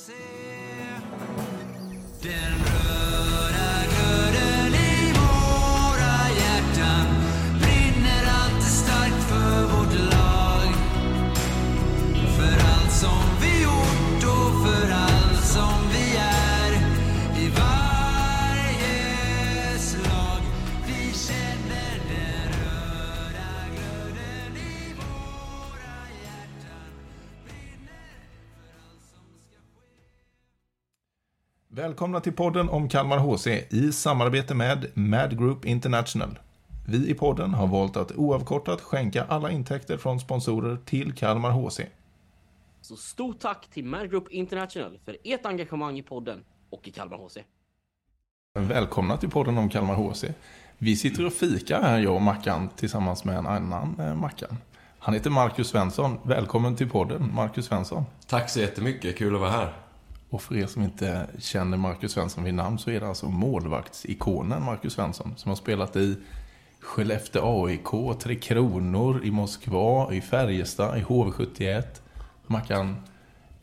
HC. Välkomna till podden om Kalmar HC i samarbete med Mad Group International. Vi i podden har valt att oavkortat skänka alla intäkter från sponsorer till Kalmar HC. Så stort tack till Mad Group International för ert engagemang i podden och i Kalmar HC. Välkomna till podden om Kalmar HC. Vi sitter och fikar här, jag och Mackan, tillsammans med en annan eh, Mackan. Han heter Marcus Svensson. Välkommen till podden, Marcus Svensson. Tack så jättemycket, kul att vara här. Och för er som inte känner Marcus Svensson vid namn så är det alltså målvaktsikonen Marcus Svensson som har spelat i Skellefteå AIK, Tre Kronor, i Moskva, i Färjestad, i HV71. Mackan,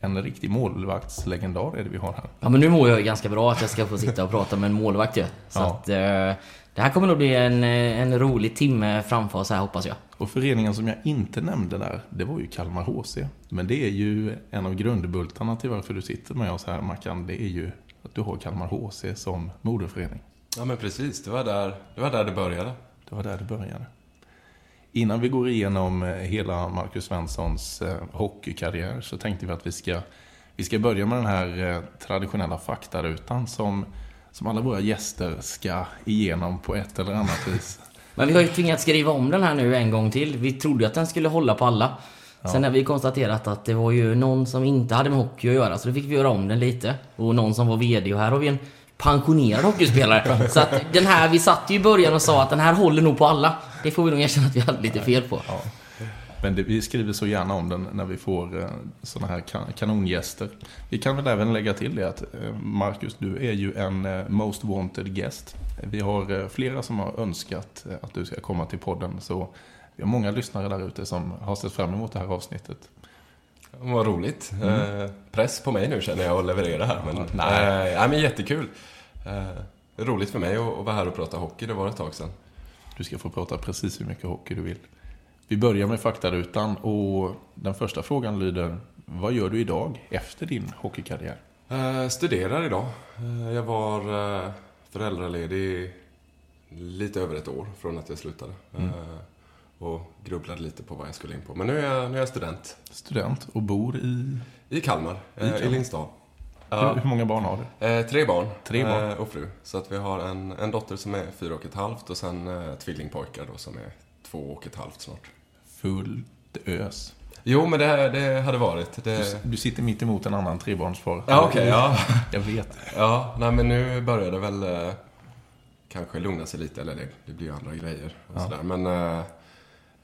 en riktig målvaktslegendar är det vi har här. Ja men nu mår jag ganska bra att jag ska få sitta och prata med en målvakt ju. Så Ja. att eh, det här kommer nog bli en, eh, en rolig timme framför oss här hoppas jag. Och föreningen som jag inte nämnde där, det var ju Kalmar HC. Men det är ju en av grundbultarna till varför du sitter med oss här Mackan. Det är ju att du har Kalmar HC som moderförening. Ja men precis, det var där det, var där det började. Det var där det började. Innan vi går igenom eh, hela Marcus Svenssons eh, hockeykarriär så tänkte vi att vi ska, vi ska börja med den här traditionella faktarutan som, som alla våra gäster ska igenom på ett eller annat vis. Men vi har ju tvingats skriva om den här nu en gång till. Vi trodde att den skulle hålla på alla. Sen har vi konstaterat att det var ju någon som inte hade med hockey att göra, så då fick vi göra om den lite. Och någon som var VD, och här har vi en pensionerad hockeyspelare. Så att den här, vi satt ju i början och sa att den här håller nog på alla. Det får vi nog erkänna att vi hade lite fel på. Men det, vi skriver så gärna om den när vi får eh, sådana här kan, kanongäster. Vi kan väl även lägga till det att eh, Marcus, du är ju en eh, most wanted guest. Vi har flera som har önskat att du ska komma till podden. Så vi har många lyssnare där ute som har sett fram emot det här avsnittet. Vad roligt. Eh, press på mig nu känner jag att leverera här. Men, nej. Eh, men jättekul. Eh, roligt för mig att, att vara här och prata hockey, det var ett tag sedan. Du ska få prata precis hur mycket hockey du vill. Vi börjar med faktarutan och den första frågan lyder Vad gör du idag efter din hockeykarriär? Eh, studerar idag. Eh, jag var eh, föräldraledig lite över ett år från att jag slutade. Eh, och grubblade lite på vad jag skulle in på. Men nu är jag, nu är jag student. Student och bor i... I Kalmar, i Kalmar. Lindstad. Hur, hur många barn har du? Tre barn. Tre barn. Och fru. Så att vi har en, en dotter som är fyra och ett halvt och sen eh, tvillingpojkar då som är två och ett halvt snart. Fullt ös. Jo, men det, det hade varit. Det... Du sitter mitt emot en annan trebarnsfar. Ja, okej, ja. Jag vet. Ja, nej men nu börjar det väl eh, kanske lugna sig lite, eller det, det blir ju andra grejer och sådär. Men eh,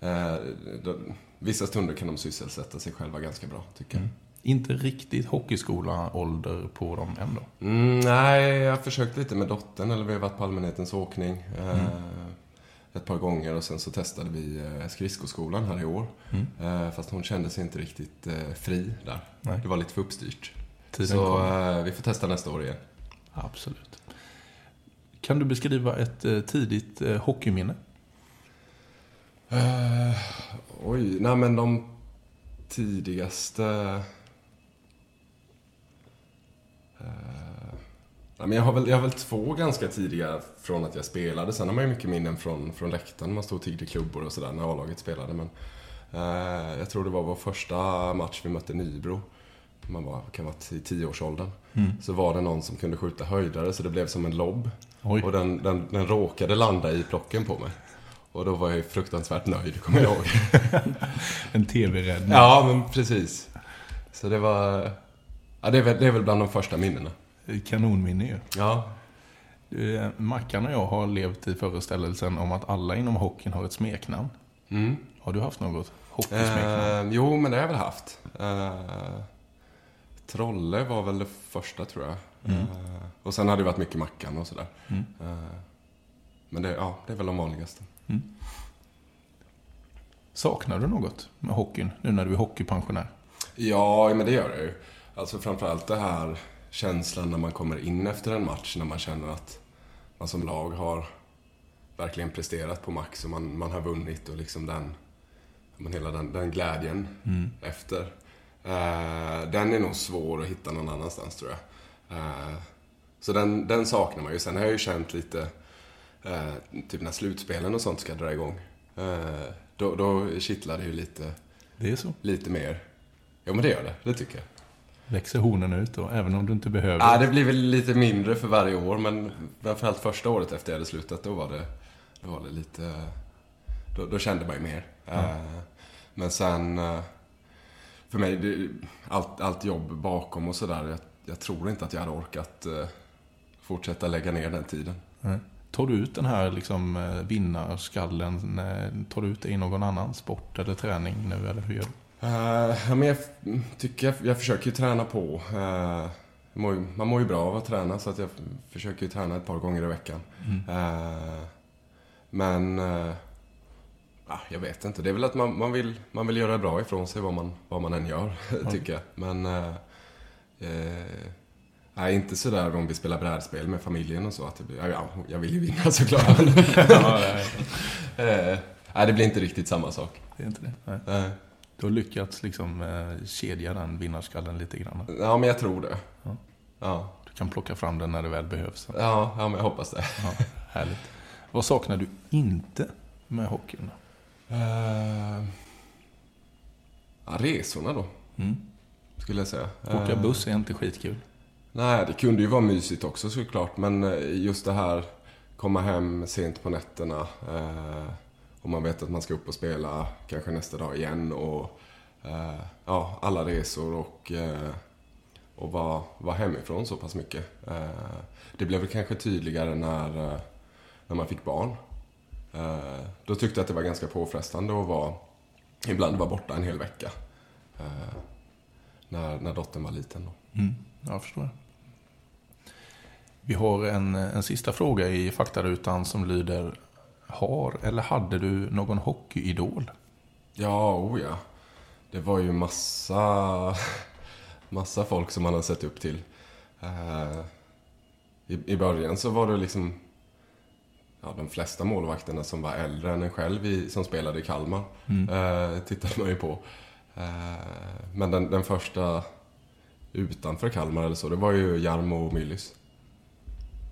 eh, då, vissa stunder kan de sysselsätta sig själva ganska bra, tycker jag. Inte riktigt hockeyskola-ålder på dem ändå. Mm, nej, jag har försökt lite med dottern, eller vi har varit på allmänhetens åkning eh, ett par gånger och sen så testade vi eh, skridskoskolan här i år. Eh, fast hon kände sig inte riktigt eh, fri där. Nej. Det var lite för uppstyrt. Tiden så kommer. vi får testa nästa år igen. Absolut. Kan du beskriva ett tidigt hockeyminne? Eh, oj, nej men de tidigaste... Eh, nej, men jag, har väl, jag har väl två ganska tidiga från att jag spelade. Sen har man ju mycket minnen från, från läktaren. Man stod och tiggde klubbor och sådär när A-laget spelade. Men, eh, jag tror det var vår första match vi mötte Nybro. Man var, kan vara i tioårsåldern. Så var det någon som kunde skjuta höjdare så det blev som en lobb. Oj. Och den, den, den råkade landa i plocken på mig. Och då var jag fruktansvärt nöjd, kommer jag ihåg. En tv-räddning. ja, men precis. Så det var... Ja, det är väl, det är väl bland de första minnena. Kanonminne ju. Ja. Eh, Mackan och jag har levt i föreställelsen om att alla inom hockeyn har ett smeknamn. Mm. Har du haft något hockeysmeknamn? Eh, jo, men det har jag väl haft. Eh, Trolle var väl det första, tror jag. Eh, och sen har det varit mycket Mackan och sådär. Eh, men det, ja, det är väl de vanligaste. Saknar du något med hockeyn nu när du är hockeypensionär? Ja, men det gör jag ju. Alltså framförallt det här känslan när man kommer in efter en match, när man känner att man som lag har verkligen presterat på max och man, man har vunnit och liksom den, men hela den, den glädjen efter. Eh, den är nog svår att hitta någon annanstans tror jag. Eh, så den, den saknar man ju. Sen har jag ju känt lite, eh, typ när slutspelen och sånt ska dra igång. Eh, då, då kittlar det ju lite, Det är så. lite mer. Jo men det gör det, det tycker jag. Växer hornen ut då, även om du inte behöver. Ja, det blir väl lite mindre för varje år, men framförallt första året efter jag hade slutat, då var det, då var det lite... Då, då kände man ju mer. Eh, Men sen, eh, för mig, det, allt, allt jobb bakom och sådär, jag, jag tror inte att jag hade orkat eh, fortsätta lägga ner den tiden. Nej. Tar du ut den här liksom, vinnarskallen, tar du ut det i någon annan sport eller träning nu, eller hur gör du? Ja, men jag tycker jag, jag försöker ju träna på. Jag mår ju, man mår ju bra av att träna så att jag försöker ju träna ett par gånger i veckan. Eh, men eh, ja, jag vet inte. Det är väl att man, man, vill, man vill göra bra ifrån sig vad man, vad man än gör, tycker jag. Men nej, inte sådär om vi spelar brädspel med familjen och så. Att det blir, ja, ja, jag vill ju vinna såklart. Men, eh, nej, det blir inte riktigt samma sak. Det är inte det? Nej. Nej. Du har lyckats liksom eh, kedja den vinnarskallen lite grann. Ja, men jag tror det. Ja. Ja, Du kan plocka fram den när det väl behövs. ja, ja men jag hoppas det. Ja, härligt. Vad saknar du inte med hockeyn? Uh, ja, resorna då, Mm. skulle jag säga. Åka Eh, buss är inte skitkul. Nej, det kunde ju vara mysigt också såklart, men just det här komma hem sent på nätterna eh, och man vet att man ska upp och spela kanske nästa dag igen och eh, ja, alla resor och, eh, och vara, var hemifrån så pass mycket. Eh, det blev väl kanske tydligare när, eh, när man fick barn. Eh, då tyckte jag att det var ganska påfrestande att vara, ibland vara borta en hel vecka. Eh, när, när dottern var liten. Då. Mm, jag förstår. Vi har en, en sista fråga i faktarutan som lyder har eller hade du någon hockeyidol? Ja, oh ja. Det var ju massa, massa folk som man har sett upp till. Eh, i, I början så var det liksom ja, de flesta målvakterna som var äldre än en själv i, som spelade i Kalmar. Eh, tittade man ju på. Eh, men den, den första utanför Kalmar eller så, det var ju Jarmo Myllys.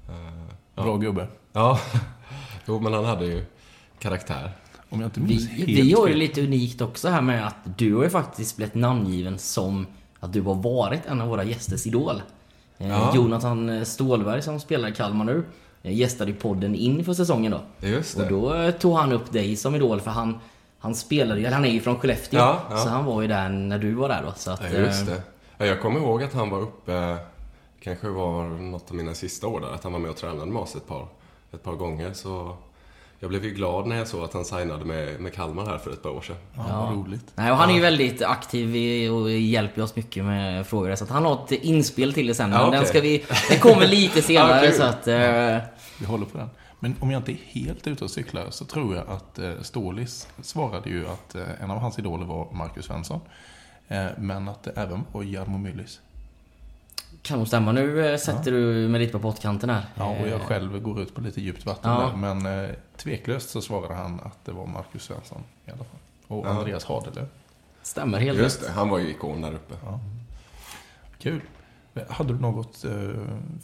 Eh, ja. Bra gubbe. Ja, jo men han hade ju karaktär. Om jag inte Vi, minns helt vi har ju lite unikt också här med att du har ju faktiskt blivit namngiven som att du har varit en av våra gästers idol. Eh, Ja. Jonathan Stålberg som spelar i Kalmar nu eh, gästade i podden inför säsongen då. Just det. Och då eh, tog han upp dig som idol för han, han spelade ju, han är ju från Skellefteå. Ja, ja. Så han var ju där när du var där då. Så att, Ja, just det. Ja, jag kommer ihåg att han var uppe, kanske var något av mina sista år där, att han var med och tränade med oss ett par, ett par gånger. Så jag blev ju glad när jag såg att han signade med, med Kalmar här för ett par år sedan. Ja, vad roligt. Nej, och han är ju väldigt aktiv i- och hjälper oss mycket med frågor. Så att han har ett inspel till det sen. Men Ja, den, okej. ska vi, den kommer lite senare. Ja, kul. så att, eh, Vi håller på den. Men om jag inte är helt ute och cyklar så tror jag att eh, Stålis svarade ju att eh, en av hans idoler var Marcus Svensson. Men att det även var Jarmo Myllys. Kan nog stämma. Nu eh, sätter du mig lite på pottkanten här. Ja, och jag Eh, själv går ut på lite djupt vatten Ja. där. Men eh, tveklöst så svarade han att det var Marcus Svensson i alla fall. Och Ja. Andreas Hadelöv. Stämmer helt Just rätt. det, han var ju ikon där uppe. Kul. Hade du något eh,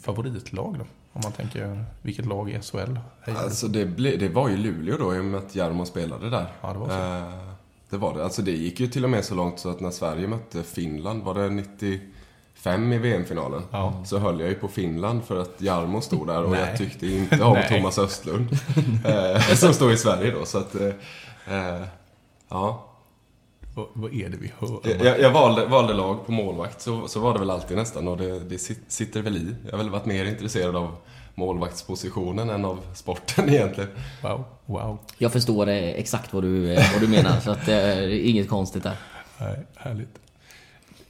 favoritlag då? Om man tänker, vilket lag i SHL? Alltså det, ble, det var ju Luleå då i och med att Jarmo spelade där. Ja, det var så. Eh, det var det. Alltså det gick ju till och med så långt så att när Sverige mötte Finland, var det 95 i VM-finalen? Ja. Så höll jag ju på Finland för att Jarmo stod där och Nej. jag tyckte inte om. Thomas Östlund. eh, som står i Sverige då, så att... Eh, eh, ja. Vad, vad är det vi hör? Jag, jag valde, valde lag på målvakt, så, så var det väl alltid nästan och det, det sit- sitter väl i. Jag har väl varit mer intresserad av målvaktspositionen än av sporten egentligen. Wow, wow. Jag förstår eh, exakt vad du, vad du menar. så att, det är inget konstigt där. Nej, härligt.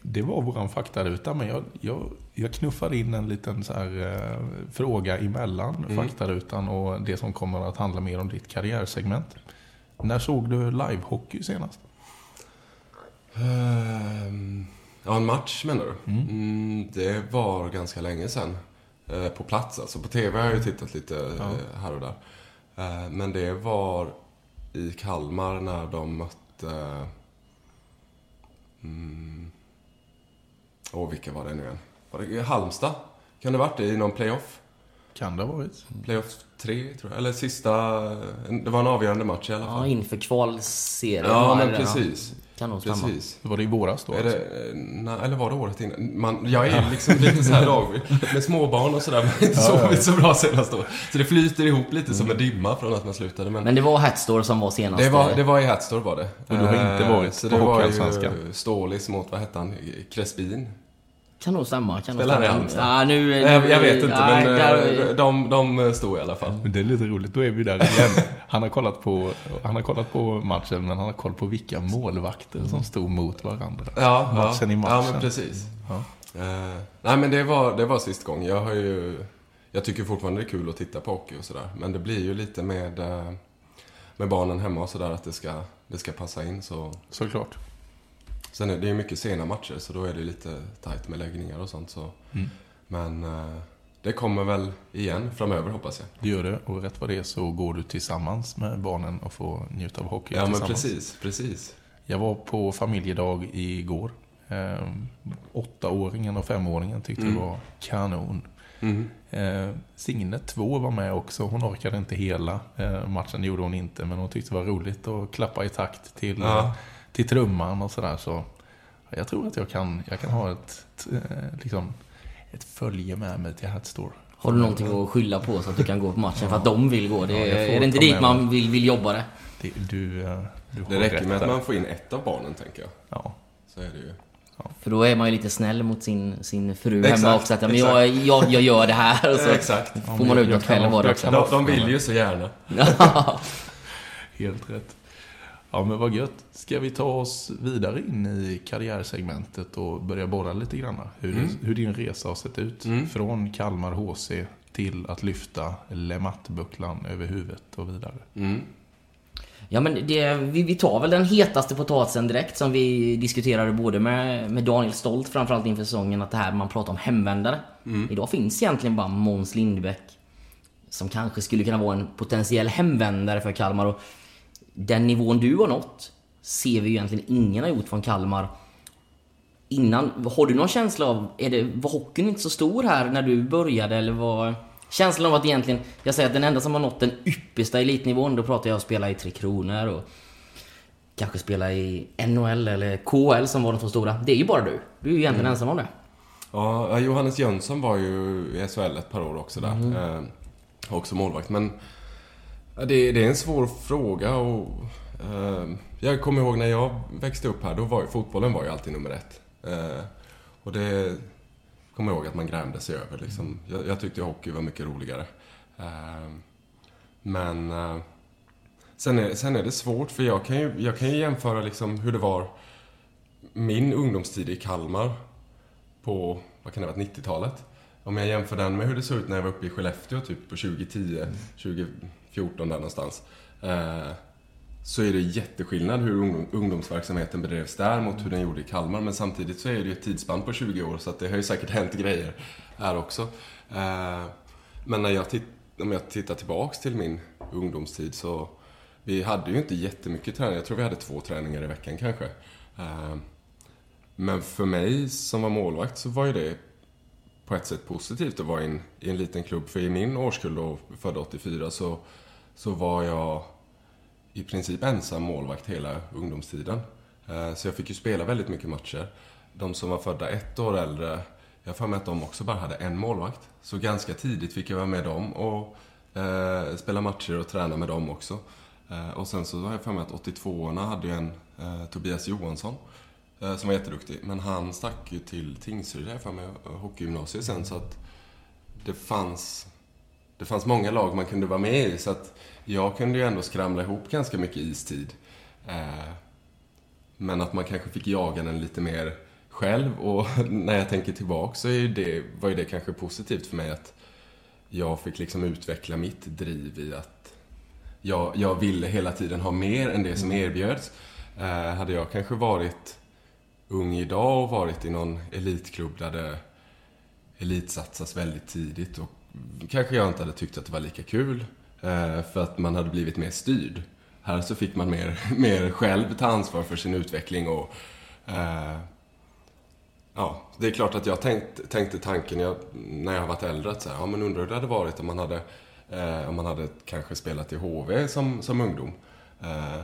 Det var våran faktaruta, men jag, jag, jag knuffar in en liten så här, eh, fråga emellan faktarutan och det som kommer att handla mer om ditt karriärsegment. När såg du livehockey senast? Ehm, Ja, en match menar du? Mm, det var ganska länge sedan. Eh, på plats alltså. På TV har jag ju tittat lite eh, här och där. Eh, men det var i Kalmar när de mötte... Mm, åh, vilka var det nu igen? Var det Halmstad? Kan det ha varit det i någon playoff? Kan det ha varit? Playoff 3, tror jag. Eller sista... Det var en avgörande match i alla Ja, fall. inför kvalserien. Ja, men precis. Kan nog stämma. Precis. Var det i våras då? Är alltså? det, nej, eller var det året innan? Man, jag är liksom lite så här dag med småbarn och sådär. Man har inte sovit så bra senast år. Så det flyter ihop lite som en dimma från att man slutade. Men, Men det var Hatstore som var senast. det, var, det var i Hatstore var det. Och du har inte Eh, varit så på det var Hockeyallsvenskan? ju Stålis mot, vad hette han, Crespin? Kan nog stämma. Kan Spelar han i. Halmstad? Ja, nu, Nej, jag, jag vet inte, nej, men där- eh, de, de stod i alla fall. Men det är lite roligt, då är vi där igen. Han har kollat på, han har kollat på matchen, men han har koll på vilka målvakter som stod mot varandra. Ja, Matchen ja, i matchen. Ja, men precis. Ja. Eh, nej, men det var, det var sist gång. Jag har ju... Jag tycker fortfarande det är kul att titta på hockey och sådär. Men det blir ju lite med, eh, med barnen hemma och sådär att det ska, det ska passa in. Så. Såklart. Sen är det ju mycket sena matcher så då är det lite tajt med läggningar och sånt. Så. Mm. Men eh, det kommer väl igen framöver hoppas jag. Det gör det, och rätt vad det är så går du tillsammans med barnen och får njuta av hockey Ja men precis, precis. Jag var på familjedag igår. Ehm, åttaåringen och femåringen tyckte Mm. det var kanon. Mm. Eh, Signe 2 var med också. Hon orkade inte hela eh, matchen, det gjorde hon inte. Men hon tyckte det var roligt att klappa i takt till, Ja. Till trumman och sådär. Så jag tror att jag kan, jag kan ha ett, t- eh, liksom, ett följe med mig till Hatstore. Har du någonting att skylla på så att du kan gå på matchen för att de vill gå? Det, Ja, är det inte dit man vill, vill jobba det? Det, du, eh, du Det räcker rätt med att man får in ett av barnen tänker jag. Ja. Så är det ju. För då är man ju lite snäll mot sin, sin fru Exakt, hemma också. Att, ja, men jag, jag, jag gör det här. Och så Exakt. får man ut något själv av det också. de vill ju så gärna. Helt rätt. Ja men vad gött. Ska vi ta oss vidare in i karriärsegmentet och börja borra lite grann? Hur, Mm. hur din resa har sett ut. Mm. Från Kalmar HC till att lyfta Lematt-bucklan över huvudet och vidare. Mm. Ja men det, vi, vi tar väl den hetaste potatisen direkt som vi diskuterade både med, med Daniel Stolt framförallt inför säsongen att det här man pratar om hemvändare. Idag finns egentligen bara Måns Lindbäck som kanske skulle kunna vara en potentiell hemvändare för Kalmar och den nivån du har nått ser vi ju egentligen ingen har gjort från Kalmar innan. Har du någon känsla av, är det, var hockeyn inte så stor här när du började eller var känslan av att egentligen, jag säger att den enda som har nått den yppersta elitnivån, då pratar jag om att spela i Tre Kronor och kanske spela i NHL eller KL som var de två stora. Det är ju bara du. Du är ju egentligen ensam om det. Ja, Johannes Jönsson var ju i SHL ett par år också där. Eh, också målvakt. Men det, det är en svår fråga och... Eh, jag kommer ihåg när jag växte upp här, då var ju fotbollen var ju alltid nummer ett. Eh, och det kommer jag ihåg att man grämde sig över liksom. Jag, jag tyckte hockey var mycket roligare. Eh, men... Eh, sen, är, sen är det svårt för jag kan ju, jag kan ju jämföra liksom hur det var min ungdomstid i Kalmar på, vad kan det ha varit, 90-talet. Om jag jämför den med hur det såg ut när jag var uppe i Skellefteå, typ på 2010, 14 där någonstans. Eh, så är det jätteskillnad hur ungdom, ungdomsverksamheten bedrevs där mot hur den gjorde i Kalmar. Men samtidigt så är det ju ett tidsspann på 20 år, så att det har ju säkert hänt grejer här också. Eh, men när jag, titt, om jag tittar tillbaks till min ungdomstid så vi hade ju inte jättemycket träning. Jag tror vi hade två träningar i veckan kanske. Eh, men för mig som var målvakt så var ju det på ett sätt positivt att vara i en, i en liten klubb. För i min årskull då, född 84, så, så var jag i princip ensam målvakt hela ungdomstiden. Eh, så jag fick ju spela väldigt mycket matcher. De som var födda ett år äldre, jag har för mig att de också bara hade en målvakt. Så ganska tidigt fick jag vara med dem och eh, spela matcher och träna med dem också. Eh, och sen så har jag för mig att 82orna hade ju en eh, Tobias Johansson eh, som var jätteduktig. Men han stack ju till Tingsryd, har jag för mig, hockeygymnasiet sen. Så att det fanns, det fanns många lag man kunde vara med i. Så att jag kunde ju ändå skramla ihop ganska mycket istid. Eh, men att man kanske fick jaga den lite mer själv. Och när jag tänker tillbaka så är det, var ju det kanske positivt för mig att jag fick liksom utveckla mitt driv i att jag, jag ville hela tiden ha mer än det som erbjöds. Eh, hade jag kanske varit ung idag och varit i någon elitklubb där det elitsatsas väldigt tidigt och kanske jag inte hade tyckt att det var lika kul eh, för att man hade blivit mer styrd. Här så fick man mer, mer själv ta ansvar för sin utveckling och eh, Ja, det är klart att jag tänkt, tänkte tanken jag, när jag har varit äldre att så här, ja men undrar hur det hade varit om man hade, eh, om man hade kanske spelat i HV som, som ungdom. Eh,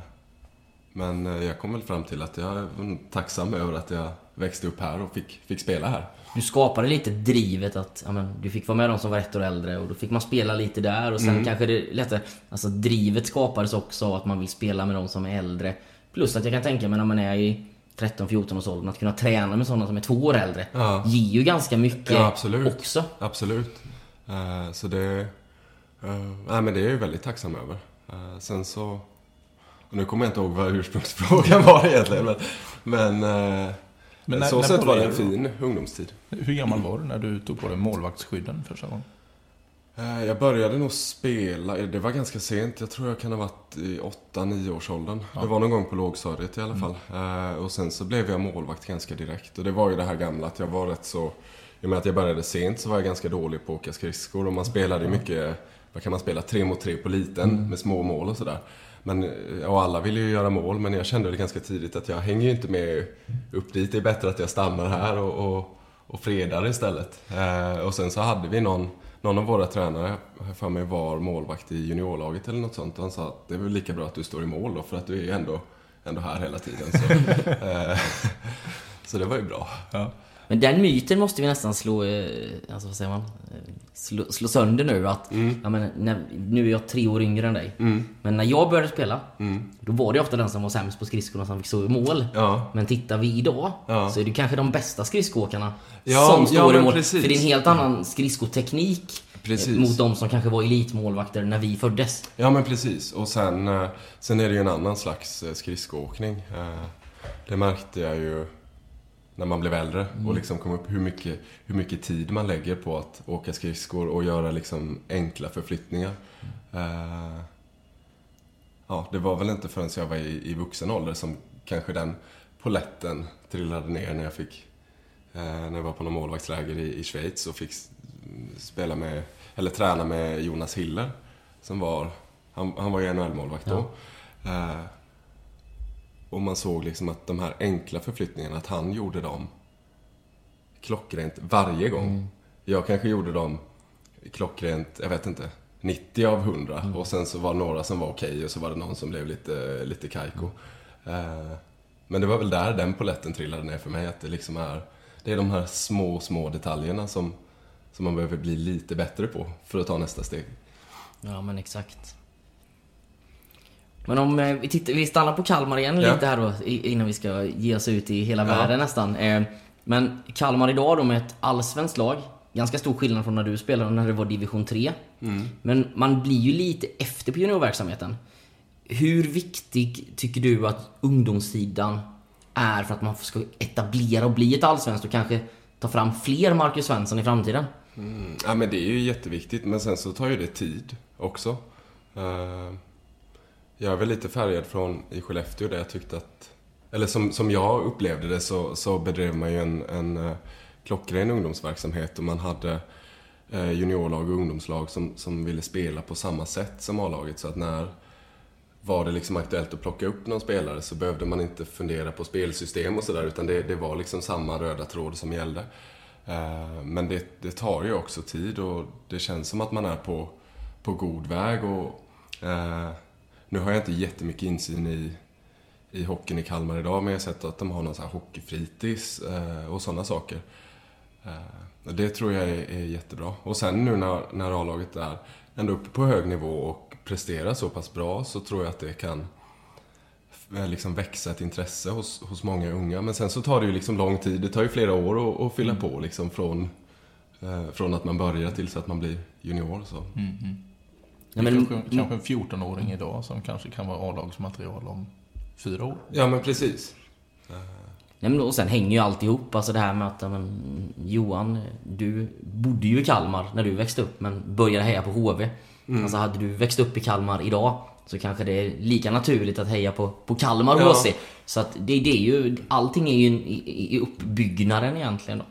men eh, jag kom väl fram till att jag är tacksam över att jag växte upp här och fick, fick spela här. Du skapade lite drivet att ja, men, du fick vara med de som var ett år äldre och då fick man spela lite där och sen Mm. kanske det lättare... Alltså drivet skapades också av att man vill spela med de som är äldre. Plus att jag kan tänka mig när man är i 13-14 års åldern att kunna träna med sådana som är två år äldre. Ja. Ger ju ganska mycket Ja, absolut. också. Absolut. Eh, så det... eh, nej, men det är jag ju väldigt tacksam över. Eh, sen så... Nu kommer jag inte ihåg vad ursprungsfrågan var egentligen. Men, men, Men när- så när sätt var det en fin ungdomstid. Hur gammal var du när du tog på dig målvaktsskydden första gången? Eh, Jag började nog spela, det var ganska sent, jag tror jag kan ha varit i 8-9 års åldern. Det var någon gång på lågstadiet i alla fall. Eh, Och sen så blev jag målvakt ganska direkt. Och det var ju det här gamla att jag var rätt så, i och med att jag började sent så var jag ganska dålig på att åka skridskor. Och man spelade ju mycket, vad kan man spela, tre mot tre på liten med små mål och sådär. Men, eh, och alla ville ju göra mål, men jag kände väl ganska tidigt att jag hänger ju inte med upp dit. Det är bättre att jag stannar här och, och, och fredar istället. Eh, och sen så hade vi någon, någon av våra tränare, jag för mig var målvakt i juniorlaget eller något sånt. Och han sa att det är väl lika bra att du står i mål då, för att du är ju ändå, ändå här hela tiden. Så, eh, så det var ju bra. Ja. Men den myten måste vi nästan slå, eh, alltså vad säger man? Eh, Slå, slå sönder nu att, Mm. ja, men, när, nu är jag tre år yngre än dig. Men när jag började spela, då var det ofta den som var sämst på skridskorna som fick stå i mål. Ja. Men tittar vi idag Ja. så är det kanske de bästa skridskoåkarna Ja, som står i mål. precis. För det är en helt annan skridskoteknik Precis. eh, mot de som kanske var elitmålvakter när vi föddes. Ja men precis. Och sen, sen är det ju en annan slags skridskoåkning. Det märkte jag ju när man blev äldre och liksom kom upp hur mycket, hur mycket tid man lägger på att åka skridskor och göra liksom enkla förflyttningar. Eh, Ja, det var väl inte förrän jag var i, i vuxen ålder som kanske den poletten trillade ner när jag fick eh, när jag var på någon målvaktsläger i, i Schweiz och fick spela med, eller träna med Jonas Hiller. Som var, han, han var ju NHL-målvakt då. Eh, och man såg liksom att de här enkla förflyttningarna, att han gjorde dem klockrent varje gång. Jag kanske gjorde dem klockrent, jag vet inte, 90 av 100. Och sen så var det några som var okej och så var det någon som blev lite, lite kajko. Eh, men det var väl där den poletten trillade ner för mig. Att det liksom är, det är de här små, små detaljerna som, som man behöver bli lite bättre på för att ta nästa steg. Ja men exakt. Men om eh, vi, tittar, vi stannar på Kalmar igen Ja. lite här då innan vi ska ge oss ut i hela världen nästan. Eh, Men Kalmar idag då med ett allsvenskt lag. Ganska stor skillnad från när du spelade när det var division 3. Men man blir ju lite efter på juniorverksamheten. Hur viktig tycker du att ungdomssidan är för att man ska etablera och bli ett allsvenskt och kanske ta fram fler Marcus Svensson i framtiden? Ja, men det är ju jätteviktigt, men sen så tar ju det tid också. Eh, jag är väl lite färgad från i Skellefteå där jag tyckte att... Eller som, som jag upplevde det så, så bedrev man ju en, en eh, klockren ungdomsverksamhet och man hade eh, juniorlag och ungdomslag som, som ville spela på samma sätt som A-laget. Så att när var det liksom aktuellt att plocka upp någon spelare så behövde man inte fundera på spelsystem och sådär utan det, det var liksom samma röda tråd som gällde. Eh, men det, det tar ju också tid och det känns som att man är på, på god väg och nu har jag inte jättemycket insyn i, i hockeyn i Kalmar idag men jag har sett att de har någon sån här hockeyfritids eh, och sådana saker. Eh, Det tror jag är, är jättebra. Och sen nu när, när A-laget är ändå uppe på hög nivå och presterar så pass bra så tror jag att det kan eh, liksom växa ett intresse hos, hos många unga. Men sen så tar det ju liksom lång tid. Det tar ju flera år att, att fylla på liksom från, eh, från att man börjar tills att man blir junior. Så. Ja, Det är men- kanske, kanske en 14-åring idag som kanske kan vara A-lagsmaterial om fyra år. Ja men precis. Nej, men och sen hänger ju alltihop. Alltså det här med att men, Johan, du bodde ju i Kalmar när du växte upp men började heja på HV. Alltså hade du växt upp i Kalmar idag så kanske det är lika naturligt att heja på, på Kalmar Ja. HC. Så att det, det är ju, allting är ju i, i, i uppbyggnaden egentligen då.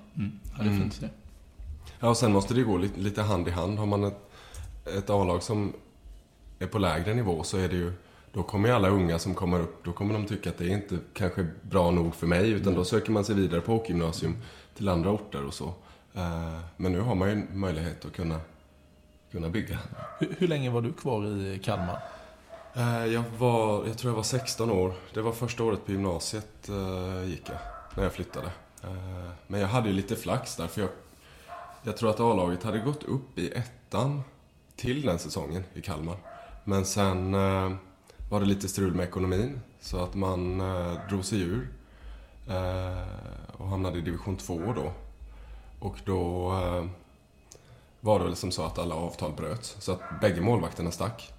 Ja, det finns det. Ja, och sen måste det gå lite, lite hand i hand. Har man ett, ett A-lag som är på lägre nivå så är det ju då kommer ju alla unga som kommer upp, då kommer de tycka att det är inte kanske bra nog för mig utan då söker man sig vidare på åkgymnasium till andra orter och så. Eh, Men nu har man ju möjlighet att kunna, kunna bygga. Hur, hur länge var du kvar i Kalmar? Eh, Jag, var, jag tror jag var 16 år. Det var första året på gymnasiet eh, gick jag, när jag flyttade. Men jag hade ju lite flax där, för jag, jag tror att A-laget hade gått upp i ettan till den säsongen i Kalmar. Men sen eh, var det lite strul med ekonomin, så att man eh, drog sig ur eh, och hamnade i division 2 då. Och då var det väl som så att alla avtal bröts, så att bägge målvakterna stack.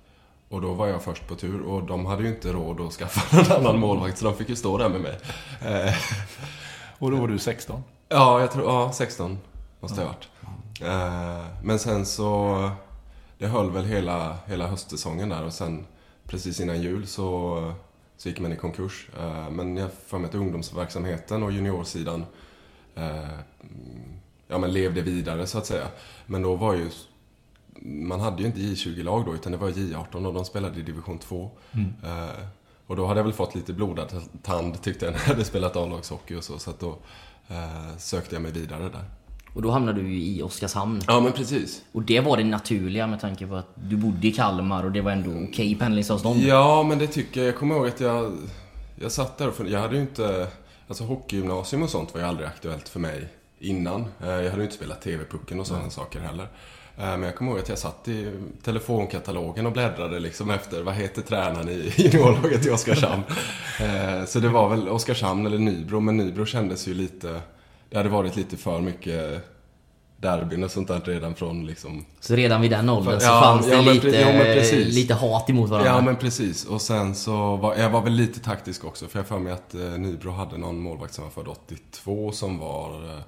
Och då var jag först på tur och de hade ju inte råd att skaffa någon annan målvakt så de fick ju stå där med mig. Och då var du 16? ja, jag tror, ja, 16 måste jag ha varit. Men sen så, det höll väl hela, hela höstsäsongen där och sen precis innan jul så, så gick man i konkurs. Eh, men jag får mig att ungdomsverksamheten och juniorsidan eh, ja, men levde vidare så att säga. Men då var ju man hade ju inte J20-lag då, utan det var J18 och de spelade i division 2. Eh, och då hade jag väl fått lite blodad tand tyckte jag när jag hade spelat A-lagshockey och så, så att då sökte jag mig vidare där. Och då hamnade du ju i Oskarshamn. Ja, men precis. Och det var det naturliga med tanke på att du bodde i Kalmar och det var ändå okej pendlingsavstånd. Ja, men det tycker jag. Jag kommer ihåg att jag, jag satt där och funderade. Jag hade ju inte... Alltså hockeygymnasium och sånt var ju aldrig aktuellt för mig innan. Eh, Jag hade ju inte spelat TV-pucken och sådana saker heller. Eh, Men jag kommer ihåg att jag satt i telefonkatalogen och bläddrade liksom efter vad heter tränaren i juniorlaget i Oskarshamn. Eh, Så det var väl Oskarshamn eller Nybro, men Nybro kändes ju lite... Det hade varit lite för mycket derbyn och sånt där redan från liksom Så redan vid den åldern så Ja, fanns det ja, men lite, pre- ja, lite hat emot varandra. Ja, men precis. Och sen så var jag var väl lite taktisk också. För jag för mig att eh, Nybro hade någon målvakt som var född 82 som var eh,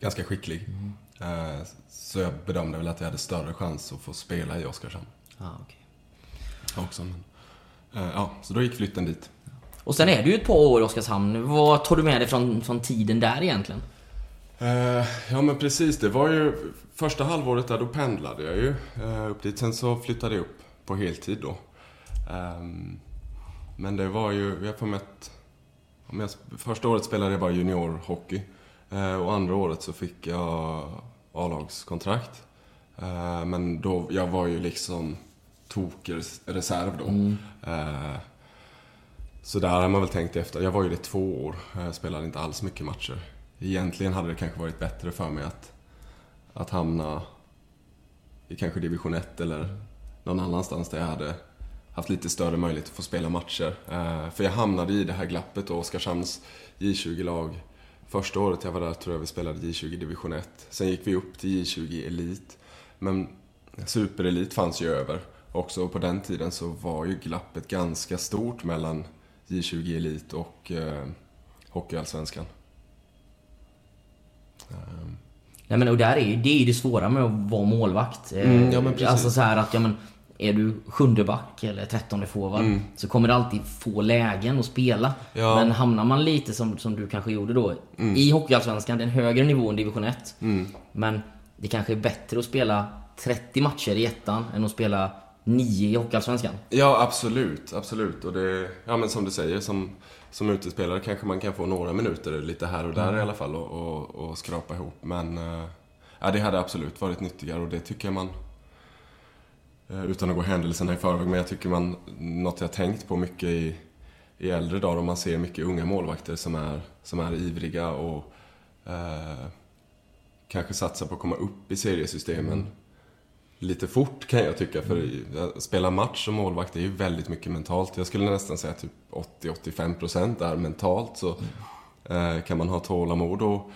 ganska skicklig. Eh, så jag bedömde väl att jag hade större chans att få spela i Oskarshamn Ja, okej. också. Men, eh, ja, så då gick flytten dit. Och sen är du ju ett par år i Oskarshamn. Vad tar du med dig från, från tiden där egentligen? Eh, ja men precis, det var ju första halvåret där då pendlade jag ju eh, upp dit. Sen så flyttade jag upp på heltid då. Ehm, men det var ju, jag får med jag, första året spelade jag bara juniorhockey. Eh, och andra året så fick jag A-lagskontrakt. Men då, jag var ju liksom tokreserv då. Eh, så där har man väl tänkt efter. Jag var ju det två år. Jag spelade inte alls mycket matcher. Egentligen hade det kanske varit bättre för mig att, att hamna i kanske division 1 eller någon annanstans där jag hade haft lite större möjlighet att få spela matcher. Eh, för jag hamnade i det här glappet då, Oskarshamns J20-lag. Första året jag var där tror jag vi spelade J20 division 1. Sen gick vi upp till J20 elit. Men superelit fanns ju över också och på den tiden så var ju glappet ganska stort mellan J20 elit och eh, Hockeyallsvenskan. Ehm, Nej, men, och där är det är det svåra med att vara målvakt. Eh, Mm, ja, men precis. alltså så här att, ja men, är du sjunde back eller trettonde forward så kommer du alltid få lägen att spela. Mm. Ja. Mm. Men hamnar man lite som, som du kanske gjorde då i Hockeyallsvenskan, det är en högre nivå än division 1. Men det kanske är bättre att spela 30 matcher i ettan än att spela 9 i Hockeyallsvenskan. Ja, absolut. Absolut. Och det, ja men som du säger, som, som utespelare kanske man kan få några minuter lite här och där i alla fall och, och, och skrapa ihop. Men eh, ja, det hade absolut varit nyttigare och det tycker jag man, eh, utan att gå händelserna i förväg, men jag tycker man, något jag tänkt på mycket i, i äldre dagar, och man ser mycket unga målvakter som är, som är ivriga och eh, kanske satsar på att komma upp i seriesystemen lite fort kan jag tycka. För att spela match som målvakt är ju väldigt mycket mentalt. Jag skulle nästan säga typ 80-85% är mentalt. Så eh, kan man ha tålamod och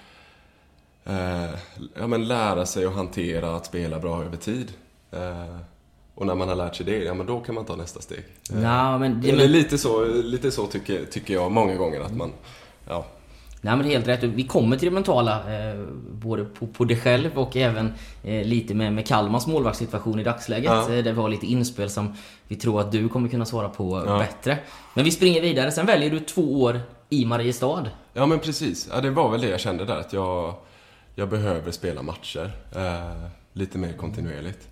eh, ja, men lära sig att hantera att spela bra över tid. Eh, och när man har lärt sig det, ja men då kan man ta nästa steg. Ja, men det, men, lite så, lite så tycker, tycker jag många gånger att man, ja, Nej men det helt rätt. Vi kommer till det mentala, eh, både på, på dig själv och även eh, lite med, med Kalmars målvaktssituation i dagsläget. Ja. Eh, där vi har lite inspel som vi tror att du kommer kunna svara på Ja. bättre. Men vi springer vidare. Sen väljer du två år i Mariestad. Ja, men precis. Ja, det var väl det jag kände där, att jag, jag behöver spela matcher eh, lite mer kontinuerligt.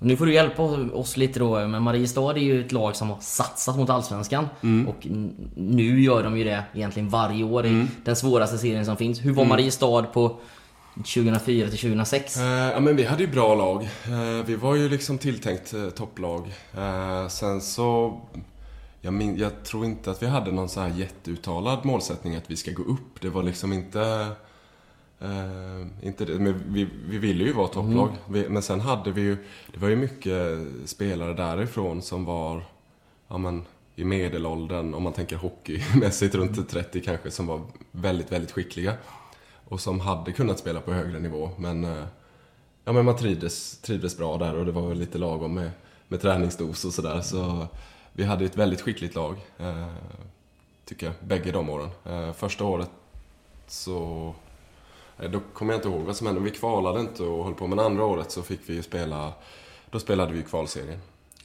Och nu får du hjälpa oss lite då, men Mariestad är ju ett lag som har satsat mot Allsvenskan. Mm. Och nu gör de ju det egentligen varje år i den svåraste serien som finns. Hur var Mm. Mariestad på 2004 till 2006? Eh, ja, men vi hade ju bra lag. Eh, vi var ju liksom tilltänkt eh, topplag. Sen så... Jag, min, jag tror inte att vi hade någon så här jätteuttalad målsättning att vi ska gå upp. Det var liksom inte... Eh, inte det. Men vi, vi ville ju vara topplag. Vi, men sen hade vi ju... Det var ju mycket spelare därifrån som var... Ja, men, i medelåldern, om man tänker hockeymässigt, runt 30 kanske, som var väldigt, väldigt skickliga. Och som hade kunnat spela på högre nivå, men... eh, Ja, men man trivdes, trivdes bra där och det var väl lite lagom med, med träningsdos och sådär. Så vi hade ett väldigt skickligt lag, eh, tycker jag, bägge de åren. Första året så... Eh, då kommer jag inte ihåg vad som hände. Vi kvalade inte och höll på, men andra året så fick vi ju spela... Då spelade vi kvalserien.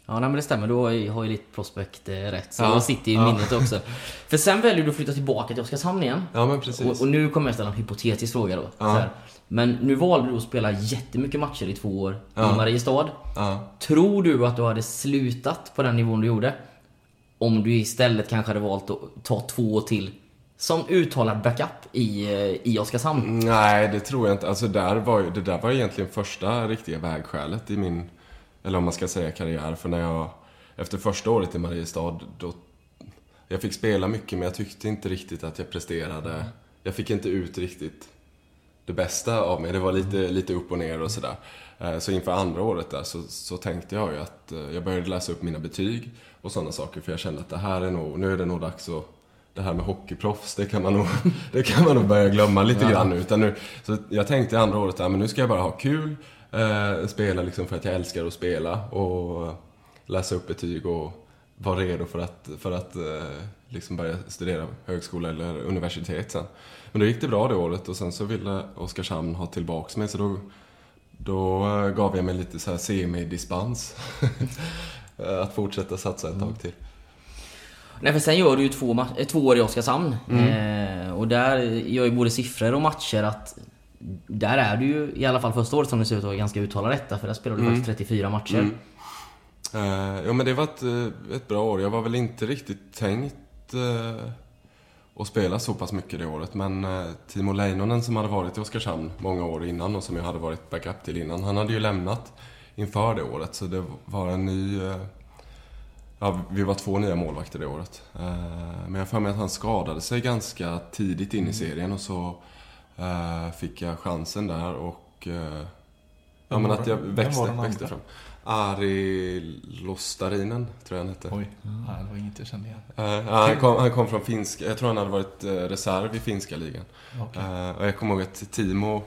Ja, nej, men det stämmer. Då har ju, har ju ditt prospekt eh, rätt. Så Ja, sitter i ja. minnet också. För sen väljer du att flytta tillbaka till Oskarshamn igen. Ja, men precis. Och, och nu kommer jag ställa en hypotetisk fråga då. Ja. Men nu valde du att spela jättemycket matcher i två år Ja. i Mariestad. Ja. Tror du att du hade slutat på den nivån du gjorde? Om du istället kanske hade valt att ta två år till som uttalad backup i, eh, i Oskarshamn? Nej, det tror jag inte. Alltså där var ju, det där var egentligen första riktiga vägskälet i min, eller om man ska säga karriär. För när jag, efter första året i Mariestad, då, jag fick spela mycket men jag tyckte inte riktigt att jag presterade. Jag fick inte ut riktigt det bästa av mig. Det var lite, lite upp och ner och sådär. Eh, Så inför andra året där så, så tänkte jag ju att eh, jag började läsa upp mina betyg och sådana saker. För jag kände att det här är nog, nu är det nog dags att det här med hockeyproffs, det kan man nog, det kan man nog börja glömma lite grann nu. Utan nu. Så jag tänkte andra året, ja, men nu ska jag bara ha kul, eh, spela liksom för att jag älskar att spela och läsa upp betyg och vara redo för att, för att eh, liksom börja studera högskola eller universitet sen. Men då gick det bra det året och sen så ville Oskarshamn ha tillbaks mig så då, då eh, gav jag mig lite så här semi-dispens. att fortsätta satsa ett tag till. Nej för sen gör du ju två, eh, två år i Oskarshamn. Mm. Eh, och där gör ju både siffror och matcher att där är du ju, i alla fall första året som det ser ut ganska uttalad detta för där spelar du faktiskt 34 matcher. Mm. Eh, ja men det var ett, eh, ett bra år. Jag var väl inte riktigt tänkt eh, att spela så pass mycket det året. Men eh, Timo Leinonen som hade varit i Oskarshamn många år innan och som jag hade varit backup till innan. Han hade ju lämnat inför det året. Så det var en ny... Ja, vi var två nya målvakter det året. Eh, men jag för mig att han skadade sig ganska tidigt in i serien och så eh, fick jag chansen där och... Eh, ja men att jag växte, växte fram. Ari Lostarinen, tror jag han hette. Oj, nej, det var inget jag kände igen. Ja, han, kom, han kom från finska, jag tror han hade varit reserv i finska ligan. Eh, och jag kommer ihåg att Timo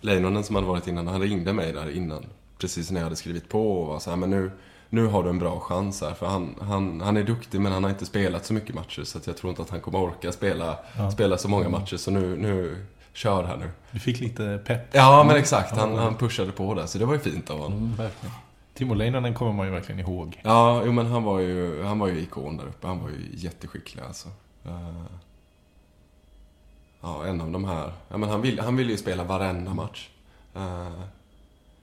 Leinonen som hade varit innan, han ringde mig där innan. Precis när jag hade skrivit på och var så här, men nu, nu har du en bra chans här. För han, han, han är duktig men han har inte spelat så mycket matcher så jag tror inte att han kommer orka spela, Ja. spela så många matcher. Så nu, nu kör här nu. Du fick lite pepp. Ja men exakt, han, han pushade på där så det var ju fint av honom. Mm, verkligen. Timo Leinonen kommer man ju verkligen ihåg. Ja, jo, men han var ju, han var ju ikon där uppe. Han var ju jätteskicklig alltså. Eh, Ja, en av de här. Ja, men han, vill, han ville ju spela varenda match.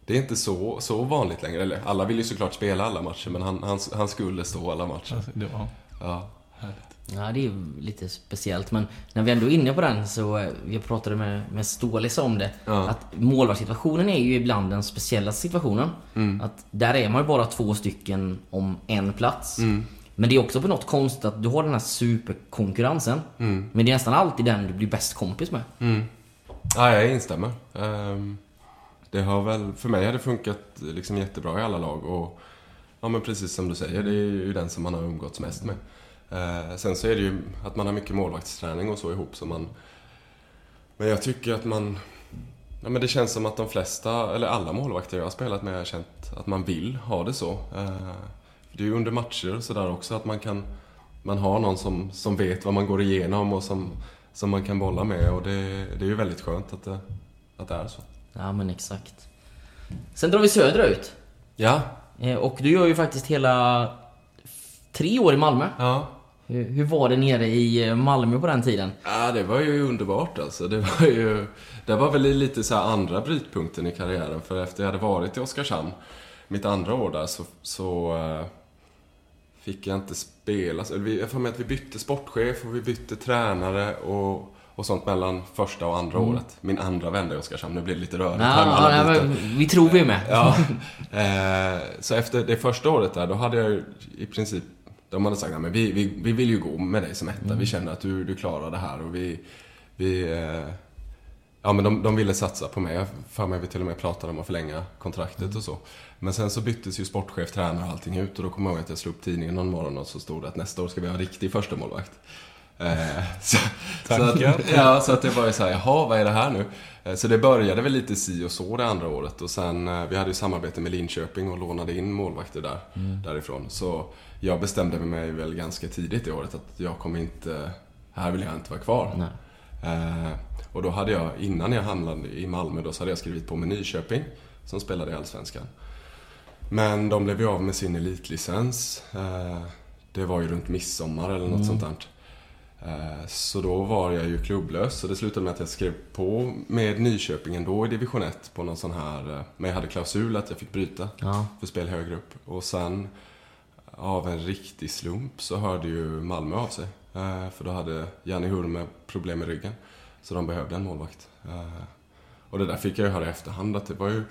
Eh, Det är inte så, så vanligt längre. Eller alla vill ju såklart spela alla matcher, men han, han, han skulle stå alla matcher. Alltså, det var Ja. härligt. Ja, det är ju lite speciellt. Men när vi ändå är inne på den så, eh, jag pratade med, med Stålis om det. Ja. Att målvaktssituationen är ju ibland den speciellaste situationen. Mm. Att där är man ju bara två stycken om en plats. Mm. Men det är också på något konstigt att du har den här superkonkurrensen. Mm. Men det är nästan alltid den du blir bäst kompis med. Mm. Ja, jag instämmer. Ehm, det har väl, för mig har det funkat eh, liksom jättebra i alla lag och ja men precis som du säger, det är ju den som man har umgåtts mest med. Eh, Sen så är det ju att man har mycket målvaktsträning och så ihop så man Men jag tycker att man Ja men det känns som att de flesta, eller alla målvakter jag har spelat med har känt att man vill ha det så. Eh, Det är ju under matcher och sådär också att man kan Man har någon som, som vet vad man går igenom och som som man kan bolla med och det, det är ju väldigt skönt att det, att det är så. Ja men exakt. Sen drar vi söderut. Ja, Eh, Och du gör ju faktiskt hela tre år i Malmö. ja. Hur, hur var det nere i eh, Malmö på den tiden? Ja, det var ju underbart alltså. Det var ju... Det var väl lite så här andra brytpunkten i karriären. För efter jag hade varit i Oskarshamn, mitt andra år där, så, så eh, fick jag inte spela. Jag får med att vi bytte sportchef och vi bytte tränare och, och sånt mellan första och andra året. Min andra vända i Oskarshamn. Nu blir det lite rörigt här alla ja, byten. men vi tror vi är med. Ja. Eh, så efter det första året där, då hade jag i princip... De hade sagt, "Nej, men vi, vi, vi vill ju gå med dig som etta. Vi känner att du, du klarar det här och vi... vi eh, ja, men de, de ville satsa på mig. Jag för mig vi till och med pratade om att förlänga kontraktet och så. Men sen så byttes ju sportchef, tränare och allting ut och då kommer jag ihåg att jag slog upp tidningen någon morgon och så stod det att nästa år ska vi ha en riktig första målvakt. Eh, så, så, att, ja, så att det var ju såhär, jaha, vad är det här nu? Eh, Så det började väl lite si och så det andra året och sen, eh, vi hade ju samarbete med Linköping och lånade in målvakter där, därifrån. Så jag bestämde mig väl ganska tidigt i året att jag kommer inte, här vill jag inte vara kvar. Eh, och då hade jag, innan jag hamnade i Malmö, då så hade jag skrivit på med Nyköping, som spelade i Allsvenskan. Men de blev ju av med sin elitlicens. Eh, det var ju runt midsommar eller något sånt där. Eh, Så då var jag ju klubblös, så det slutade med att jag skrev på med Nyköping ändå i division 1 på någon sån här, eh, men jag hade klausul att jag fick bryta Ja. för spel högre upp. Och sen av en riktig slump så hörde ju Malmö av sig. Eh, För då hade Janni Hurme problem med ryggen. Så de behövde en målvakt. Och det där fick jag ju höra i efterhand att det var ju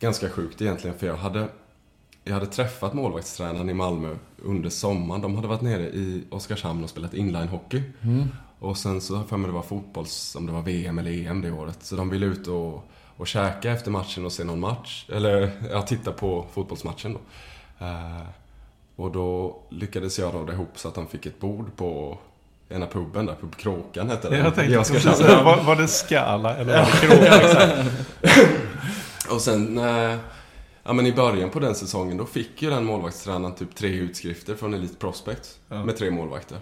ganska sjukt egentligen för jag hade jag hade träffat målvaktstränaren i Malmö under sommaren. De hade varit nere i Oskarshamn och spelat inlinehockey. Och sen så jag för mig det var fotbolls, om det var VM eller EM det året. Så de ville ut och, och käka efter matchen och se någon match. Eller ja, titta på fotbollsmatchen då. Eh, och då lyckades jag råda ihop så att de fick ett bord på ena puben där, pub Kråkan hette den. Jag tänkte Oskarshamn. precis säga, var, var det Skala eller var det Kråkan? Och sen, eh, ja men i början på den säsongen, då fick ju den målvaktstränaren typ tre utskrifter från Elite Prospect med tre målvakter.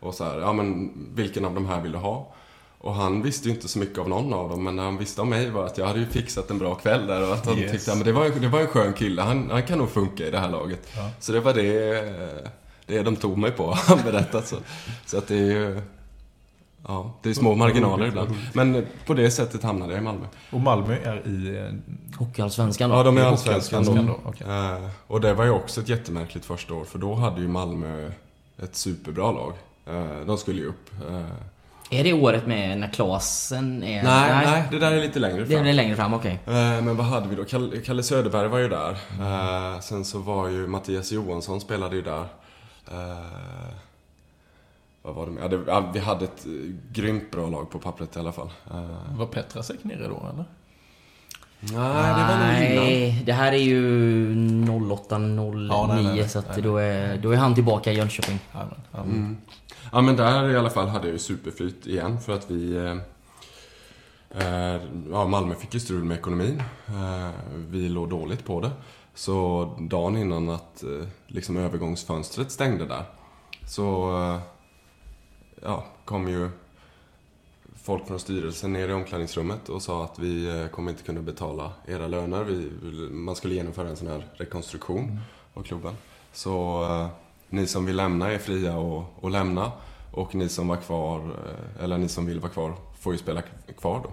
Och så här, ja men vilken av de här vill du ha? Och han visste ju inte så mycket av någon av dem, men när han visste om mig var att jag hade ju fixat en bra kväll där och att han Yes. tyckte, ja men det var, en- det var en skön kille, han, han kan nog funka i det här laget. Så det var det, det de tog mig på, han berättat så. Så att det är ju, ja, det är små marginaler ibland. Men på det sättet hamnade jag i Malmö. Och Malmö är i... eh, Hockeyallsvenskan då. Ja, de är I allsvenskan då. Då, okej. Eh, och det var ju också ett jättemärkligt första år, för då hade ju Malmö ett superbra lag. Eh, de skulle ju upp. Är det året med när Klasen är... nej, nej, det där är lite längre Det fram. är längre fram, okej. Eh, men vad hade vi då? Kalle, Söderberg var ju där. Eh, sen så var ju Mattias Johansson spelade ju där. Vad var det med? Ja, det, ja, vi hade ett eh, grymt bra lag på pappret i alla fall. Eh, Var Petrasek nere då eller? nej, det var nog innan. Det här är ju 08, 09 Ja, nej, nej, nej. så att då, är, då är han tillbaka i Jönköping. Ja, men, ja. Mm. Ja men där i alla fall hade jag ju superflyt igen för att vi... Eh, eh, ja, Malmö fick ju strul med ekonomin. Eh, vi låg dåligt på det. Så dagen innan att eh, liksom övergångsfönstret stängde där så eh, ja, kom ju folk från styrelsen ner i omklädningsrummet och sa att vi eh, kommer inte kunna betala era löner. Vi, man skulle genomföra en sån här rekonstruktion av klubben. Så eh, ni som vill lämna är fria att, lämna och ni som var kvar, eh, eller ni som vill vara kvar, får ju spela kvar då.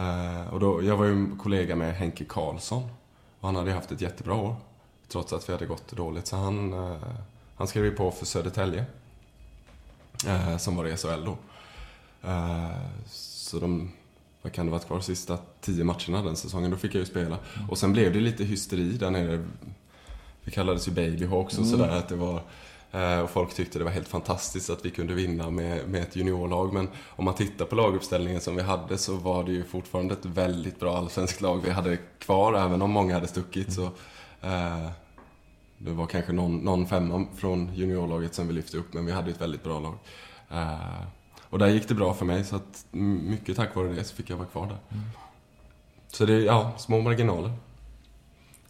Eh, och då jag var ju kollega med Henke Karlsson och han hade ju haft ett jättebra år trots att vi hade gått dåligt. Så han, eh, han skrev ju på för Södertälje eh, som var i SHL då. Eh, så de, vad kan det varit kvar, sista tio matcherna den säsongen, då fick jag ju spela. Och sen blev det lite hysteri där nere. Vi kallades ju Babyhawks och sådär, att det var eh, och folk tyckte det var helt fantastiskt att vi kunde vinna med, med ett juniorlag. Men om man tittar på laguppställningen som vi hade så var det ju fortfarande ett väldigt bra allsvenskt lag vi hade kvar, även om många hade stuckit. Så, eh, det var kanske någon, någon femma från juniorlaget som vi lyfte upp, men vi hade ett väldigt bra lag. Eh, och där gick det bra för mig, så att mycket tack vare det så fick jag vara kvar där. Så det är, ja, små marginaler.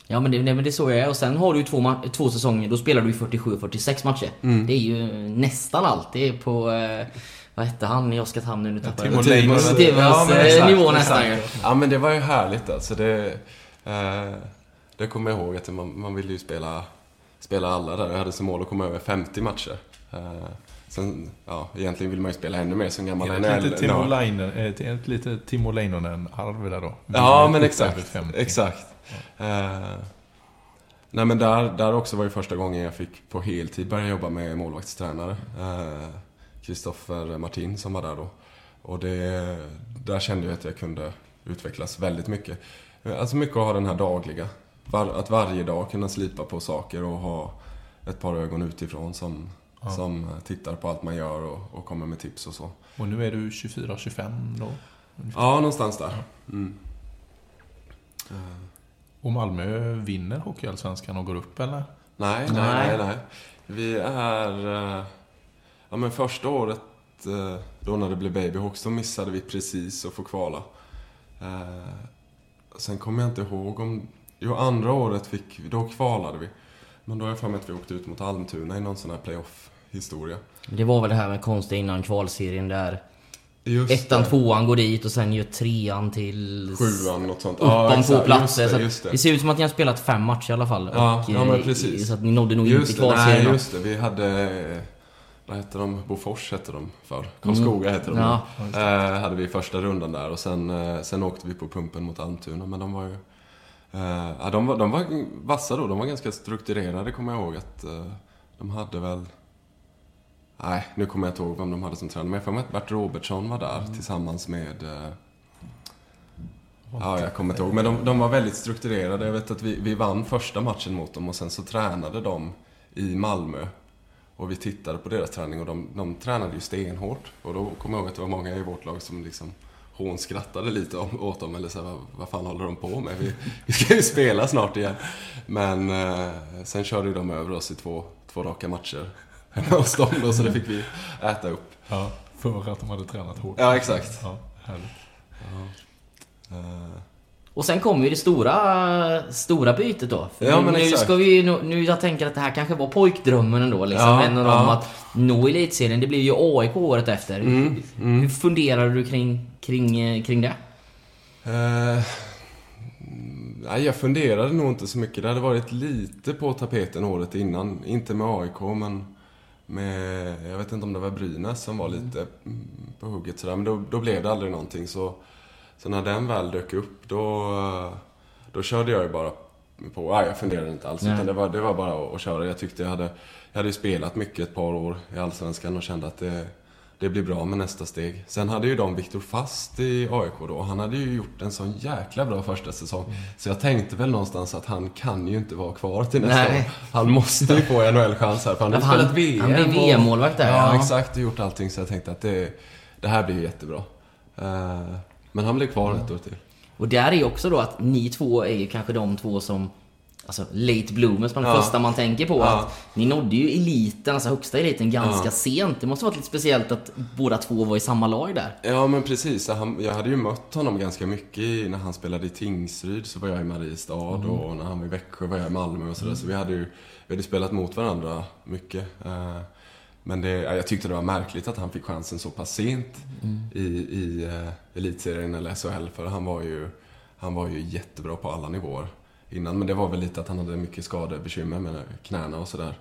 Ja men det, nej, men det är så jag är. Och sen har du ju två, två säsonger, då spelar du ju 47-46 matcher. Mm. Det är ju nästan alltid på... Eh, vad hette han i Oskarshamn nu? Nu tappade Timo jag Leinonen. Stevens men eh, exakt, nivå exakt. nästan ju. Ja, men det var ju härligt alltså. Det, eh, det kommer jag ihåg att man, man ville ju spela, spela alla där. Jag hade som mål att komma över 50 matcher. Eh, sen, ja, egentligen vill man ju spela ännu mer som gammal Ett NHL. litet Timo Ja. Leinonen-arv där då. Ja, Vinner men exakt. över 50. Exakt. Eh, nej, men där, där också var ju första gången jag fick på heltid börja jobba med målvaktstränare. Kristoffer Martin som var där då. Och det, där kände jag att jag kunde utvecklas väldigt mycket. Eh, Alltså mycket att ha den här dagliga. Var, att varje dag kunna slipa på saker och ha ett par ögon utifrån som, som tittar på allt man gör och, och kommer med tips och så. Och nu är du 24-25 då. Ja, någonstans där. Mm. Och Malmö vinner Hockeyallsvenskan och går upp eller? Nej, nej, nej, nej. Vi är... eh, Ja, men första året eh, då när det blev Babyhawks, då missade vi precis att få kvala. Eh, Sen kommer jag inte ihåg om... Jo, andra året fick vi, då kvalade vi. Men då har jag för mig att vi åkte ut mot Almtuna i någon sån här playoff-historia. Det var väl det här med konstiga innan kvalserien där Just ettan, det. tvåan går dit och sen gör trean till Sjuan, något sånt. upp om exakt. två platser. Just det, just det. det ser ut som att ni har spelat fem matcher i alla fall. Ja, ja, men precis. Så att ni nådde nog Just inte kvalserien. nej, just det. Vi hade... Vad hette de? Bofors hette de för. Karlskoga hette de. Mm. Ja. Eh, hade vi första rundan där och sen, eh, sen åkte vi på pumpen mot Almtuna. Men de var ju... Eh, ja, de, var, de var vassa då. De var ganska strukturerade, kommer jag ihåg. att eh, De hade väl... Nej, nu kommer jag inte ihåg vem de hade som tränare. Men jag får mig att Bert Robertsson var där tillsammans med... Eh, Ja, jag kommer inte ihåg. Men de, de var väldigt strukturerade. Jag vet att vi, vi vann första matchen mot dem och sen så tränade de i Malmö. Och vi tittade på deras träning och de, de tränade ju stenhårt. Och då kommer jag ihåg att det var många i vårt lag som liksom hon skrattade lite åt dem. Eller så här, vad, vad fan håller de på med? Vi, vi ska ju spela snart igen. Men eh, sen körde ju de över oss i två, två raka matcher hemma hos dem då, så det fick vi äta upp. Ja, för att de hade tränat hårt. Ja, exakt. Ja, härligt. Eh, Och sen kommer ju det stora, stora bytet då. För Ja, nu, men nu ska vi nu, nu jag tänker att det här kanske var pojkdrömmen ändå liksom. Ja, en av dem ja. att nå elitserien. Det blir ju AIK året efter. Mm, Hur funderar du kring, kring, kring det? Eh, nej, jag funderade nog inte så mycket. Det hade varit lite på tapeten året innan. Inte med AIK, men med... Jag vet inte om det var Brynäs som var lite mm, på hugget sådär. Men då, då blev det aldrig någonting. Så, så när den väl dök upp, då, då körde jag ju bara på. Nej, jag funderade inte alls. Nej. Utan det, var, det var bara att, köra. Jag tyckte jag hade... Jag hade spelat mycket ett par år i Allsvenskan och kände att det, det blir bra med nästa steg. Sen hade ju de Viktor Fast i AIK då. Han hade ju gjort en sån jäkla bra första säsong. Så jag tänkte väl någonstans att han kan ju inte vara kvar till nästa Nej. år. Han måste ju få NHL-chans här. För han har spelat VM. han blev VM-målvakt där, Ja, ja. exakt. Och gjort allting. Så jag tänkte att det, det här blir jättebra. Eh, Men han blev kvar ett år till. Och där är ju också då att ni två är ju kanske de två som Alltså late bloomers, man Ja. första man tänker på. Ja. Att ni nådde ju eliten, alltså högsta eliten, ganska Ja. sent. Det måste varit lite speciellt att båda två var i samma lag där. Ja, men precis. Han, jag hade ju mött honom ganska mycket när han spelade i Tingsryd, så var jag i Mariestad och när han var i Växjö var jag i Malmö och sådär. Så vi hade ju vi hade spelat mot varandra mycket. Men det, ja, jag tyckte det var märkligt att han fick chansen så pass sent i, i uh, elitserien eller SHL, för han var, ju, han var ju jättebra på alla nivåer innan. Men det var väl lite att han hade mycket skadebekymmer med knäna och sådär.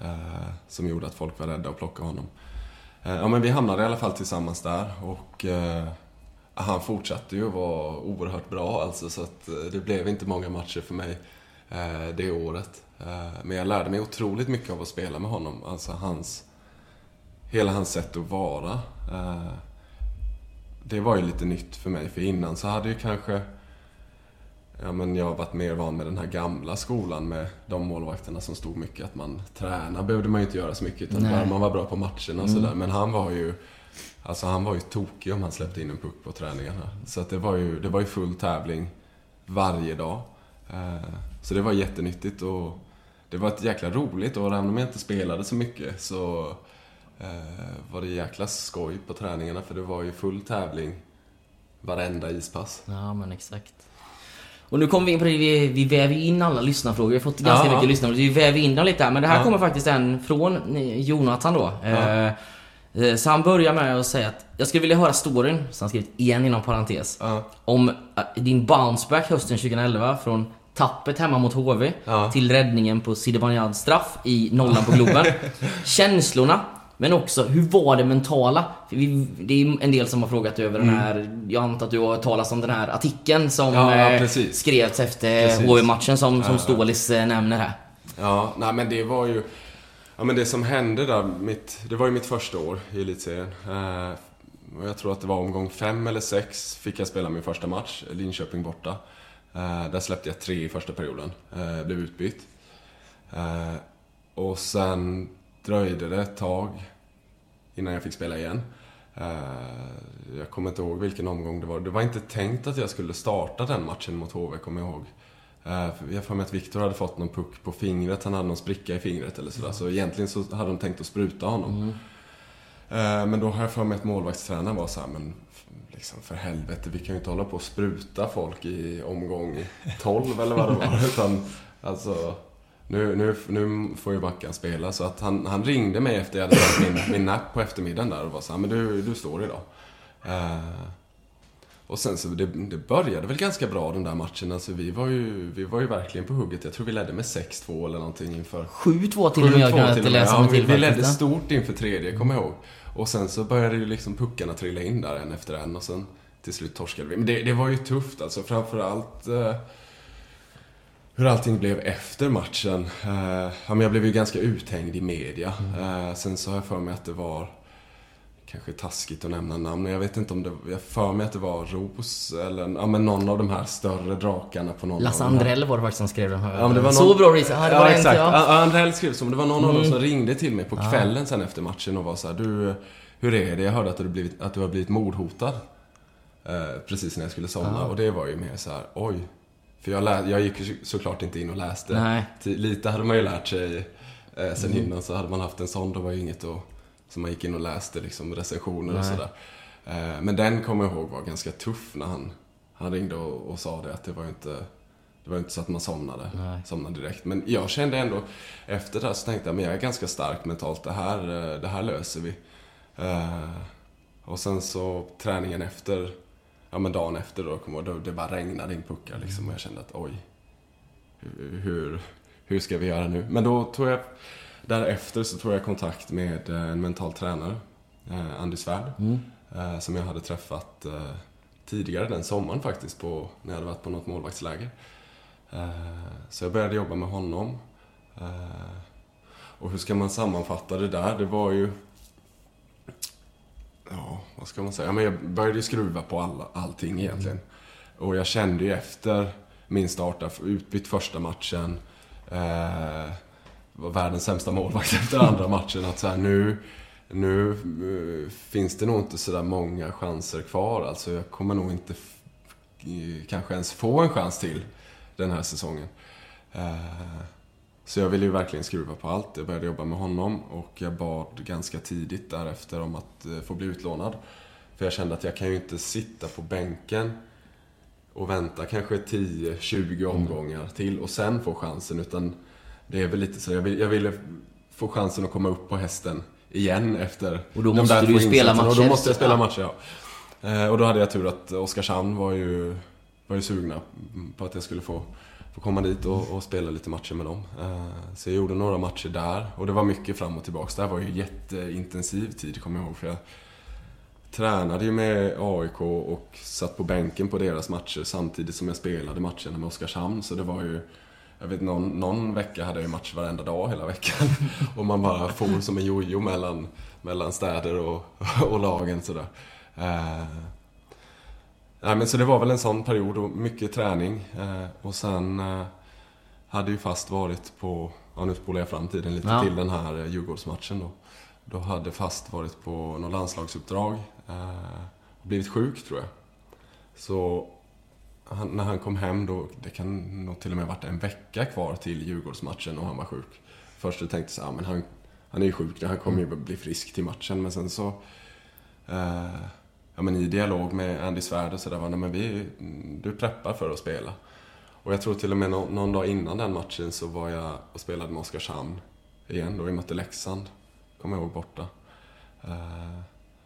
eh, Som gjorde att folk var rädda att plocka honom. Eh, Ja, men vi hamnade i alla fall tillsammans där och han fortsatte ju vara oerhört bra alltså, så att det blev inte många matcher för mig det året. Men jag lärde mig otroligt mycket av att spela med honom. Alltså hans, hela hans sätt att vara. Eh, det var ju lite nytt för mig, för innan så hade ju kanske Ja, men jag har varit mer van med den här gamla skolan med de målvakterna som stod mycket. Att man träna behövde man ju inte göra så mycket utan bara man var bra på matcherna och sådär. Men han var ju Alltså han var ju tokig om han släppte in en puck på träningarna. Så att det var ju, det var ju full tävling varje dag. Eh, Så det var jättenyttigt och det var ett jäkla roligt och även om jag inte spelade så mycket så var det jäkla skoj på träningarna för det var ju full tävling varenda ispass. Ja, men exakt. Och nu kommer vi in på det, vi, vi väver in alla lyssnarfrågor. Vi har fått ganska Ja. mycket lyssnarfrågor. Vi väver in dem lite här. Men det här Ja. kommer faktiskt en från eh, Jonathan då. Eh, eh, Så han börjar med att säga att jag skulle vilja höra storyn, så han skrivit igen inom parentes, Ja. om eh, din bounceback hösten 2011 från tappet hemma mot HV Ja. till räddningen på Zibanejad straff i nollan på Globen. Känslorna, men också hur var det mentala? Vi, det är en del som har frågat över den här, jag antar att du har talat om den här artikeln som Mm. Ja, ja, eh, skrevs efter. HV-matchen som, som Stålis eh, nämner här. Ja, nej men det var ju... Ja men det som hände där, mitt, det var ju mitt första år i elitserien. Eh, och jag tror att det var omgång fem eller sex fick jag spela min första match, Linköping borta. Eh, där släppte jag tre i första perioden, eh, blev utbytt. Eh, och sen dröjde det ett tag innan jag fick spela igen. Eh, jag kommer inte ihåg vilken omgång det var. Det var inte tänkt att jag skulle starta den matchen mot HV, kommer jag ihåg. Eh, Jag har för mig att Viktor hade fått någon puck på fingret, han hade någon spricka i fingret eller sådär. Så egentligen så hade de tänkt att spruta honom. Eh, Men då har jag för mig att målvaktstränaren var så här, men liksom för helvete, vi kan ju inte hålla på och spruta folk i omgång 12 eller vad det var. Utan alltså, nu, nu, nu får ju Mackan spela. Så att han, han ringde mig efter jag hade tagit min, min napp på eftermiddagen där och var så här, men du, du står idag. Eh, och sen så, det, det började väl ganska bra den där matchen. Alltså vi var ju, vi var ju verkligen på hugget. Jag tror vi ledde med 6-2 eller någonting inför 7-2 till och med jag 7-2 kunnat till och med. läsa ja, mig vi, till vi ledde stort inför tredje, kommer jag ihåg. Och sen så började ju liksom puckarna trilla in där en efter en och sen till slut torskade vi. Men det, det var ju tufft alltså, framförallt eh, hur allting blev efter matchen. Eh, ja, men jag blev ju ganska uthängd i media. Eh, sen så har jag för mig att det var Kanske taskigt att nämna namn, men jag vet inte om det... Jag för mig att det var Ros eller ja, men någon av de här större drakarna på någon Lasse Andrell var det faktiskt som skrev den här. Ja, men det var Så någon... bra research. Ja, exakt. ja. Andrell skrev så, men det var någon av dem som ringde till mig på kvällen sen efter matchen och var så här, du, hur är det? Jag hörde att du, blivit, att du har blivit mordhotad. Eh, precis när jag skulle somna. Och det var ju mer så här, oj. För jag, lä- jag gick ju såklart inte in och läste. Nej. Lite hade man ju lärt sig eh, sen innan, så hade man haft en sån, då var ju inget att, som man gick in och läste liksom recensioner och Nej. sådär. Eh, men den kommer jag ihåg var ganska tuff när han, han ringde och, och sa det, att det var ju inte det var inte så att man somnade, Nej. somnade direkt. Men jag kände ändå, efter det här så tänkte jag, men jag är ganska stark mentalt. Det här, eh, det här löser vi. Eh, och sen så träningen efter, ja men dagen efter då, kom jag, då det bara regnade in puckar liksom. Och jag kände att oj, hur- hur, hur ska vi göra nu? Men då tog jag, därefter så tog jag kontakt med eh, en mental tränare, eh, Andy Svärd. eh, Som jag hade träffat tidigare den sommaren faktiskt, på, när jag hade varit på något målvaktsläger. Så jag började jobba med honom. Och hur ska man sammanfatta det där? Det var ju... Ja, vad ska man säga? Men jag började skruva på alla, allting egentligen. Och jag kände ju efter min start, där, utbytt första matchen, eh, var världens sämsta målvakt efter andra matchen, att så här, nu, nu eh, finns det nog inte sådär många chanser kvar. Alltså jag kommer nog inte eh, kanske ens få en chans till den här säsongen. Eh, Så jag ville ju verkligen skruva på allt. Jag började jobba med honom och jag bad ganska tidigt därefter om att eh, få bli utlånad. För jag kände att jag kan ju inte sitta på bänken och vänta kanske 10-20 omgångar till och sen få chansen. Utan det är väl lite så, jag, vill, jag ville få chansen att komma upp på hästen igen efter Och då måste du ju spela insatserna. Och då matcher. måste jag spela matcher, ja. Eh, Och då hade jag tur att Oskarshamn var ju, var ju sugna på att jag skulle få, få komma dit och, och spela lite matcher med dem. Eh, så jag gjorde några matcher där och det var mycket fram och tillbaks. Det här var ju jätteintensiv tid, kommer jag ihåg. För jag tränade ju med AIK och satt på bänken på deras matcher samtidigt som jag spelade matcherna med Oskarshamn. Så det var ju jag vet någon, någon vecka hade jag ju match varenda dag hela veckan. Och man bara for som en jojo mellan, mellan städer och, och lagen sådär. Eh, Nej, men så det var väl en sån period och mycket träning. Eh, och sen eh, hade ju fast varit på, ja nu spolar jag fram tiden lite Ja. till den här eh, Djurgårdsmatchen då. Då hade fast varit på något landslagsuppdrag. Eh, blivit sjuk tror jag. Så han, när han kom hem då, det kan nog till och med varit en vecka kvar till Djurgårdsmatchen och han var sjuk. Först så tänkte jag här, men han, han är ju sjuk, han kommer ju bli frisk till matchen. Men sen så, eh, ja men i dialog med Andy Svärd och sådär, men vi, du preppar för att spela. Och jag tror till och med någon, någon dag innan den matchen så var jag och spelade med Oskarshamn igen då. Vi mötte Leksand, kommer jag ihåg, borta. Uh,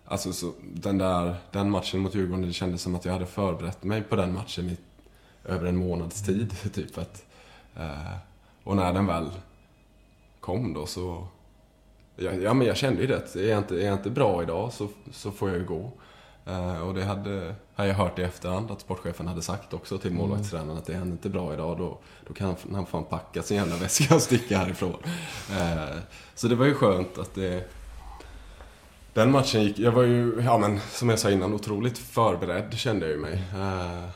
alltså så, den där, den matchen mot Djurgården, det kändes som att jag hade förberett mig på den matchen i över en månads tid. Typ att, uh, och när den väl kom då så... Ja, ja men jag kände ju det. Är jag inte, är jag inte bra idag så, så får jag ju gå. Eh, och det hade, hade jag hört i efterhand att sportchefen hade sagt också till målvaktstränaren att är han inte bra idag då, då kan han, han fan packa sin jävla väska och sticka härifrån. Eh, så det var ju skönt att det... Den matchen gick... Jag var ju, ja men som jag sa innan, otroligt förberedd kände jag ju mig. Eh,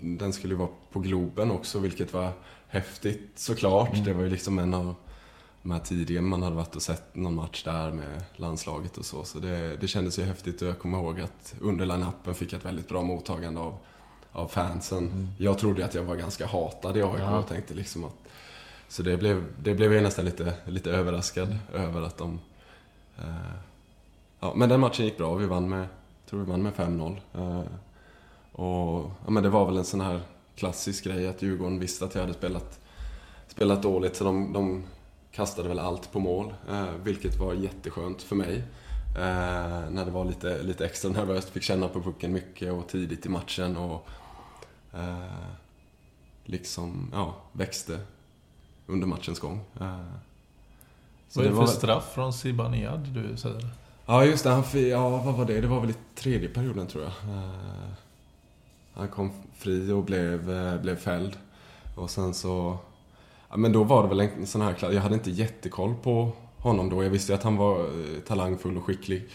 den skulle ju vara på Globen också, vilket var häftigt såklart. Det var ju liksom en av de här tidiga man hade varit och sett någon match där med landslaget och så. Så det, det kändes ju häftigt och jag kommer ihåg att under line-upen fick jag ett väldigt bra mottagande av, av fansen. Jag trodde att jag var ganska hatad i AIK Ja. och tänkte liksom att... Så det blev, det blev jag nästan lite, lite överraskad över att de... Eh, ja, men den matchen gick bra. Vi vann med, tror vi vann med 5-0. Eh, och ja, men det var väl en sån här klassisk grej att Djurgården visste att jag hade spelat, spelat dåligt så de, de kastade väl allt på mål. Eh, vilket var jätteskönt för mig. Eh, när det var lite, lite extra nervöst, fick känna på pucken mycket och tidigt i matchen och eh, liksom, ja, växte under matchens gång. Så Vad är det för väl- straff från Zibanejad du säger? Ja, just det. Han, fi- ja, vad var det? Det var väl i tredje perioden, tror jag. Han kom fri och blev, blev fälld. Och sen så... Men då var det väl en sån här klass. Jag hade inte jättekoll på honom då. Jag visste ju att han var eh, talangfull och skicklig.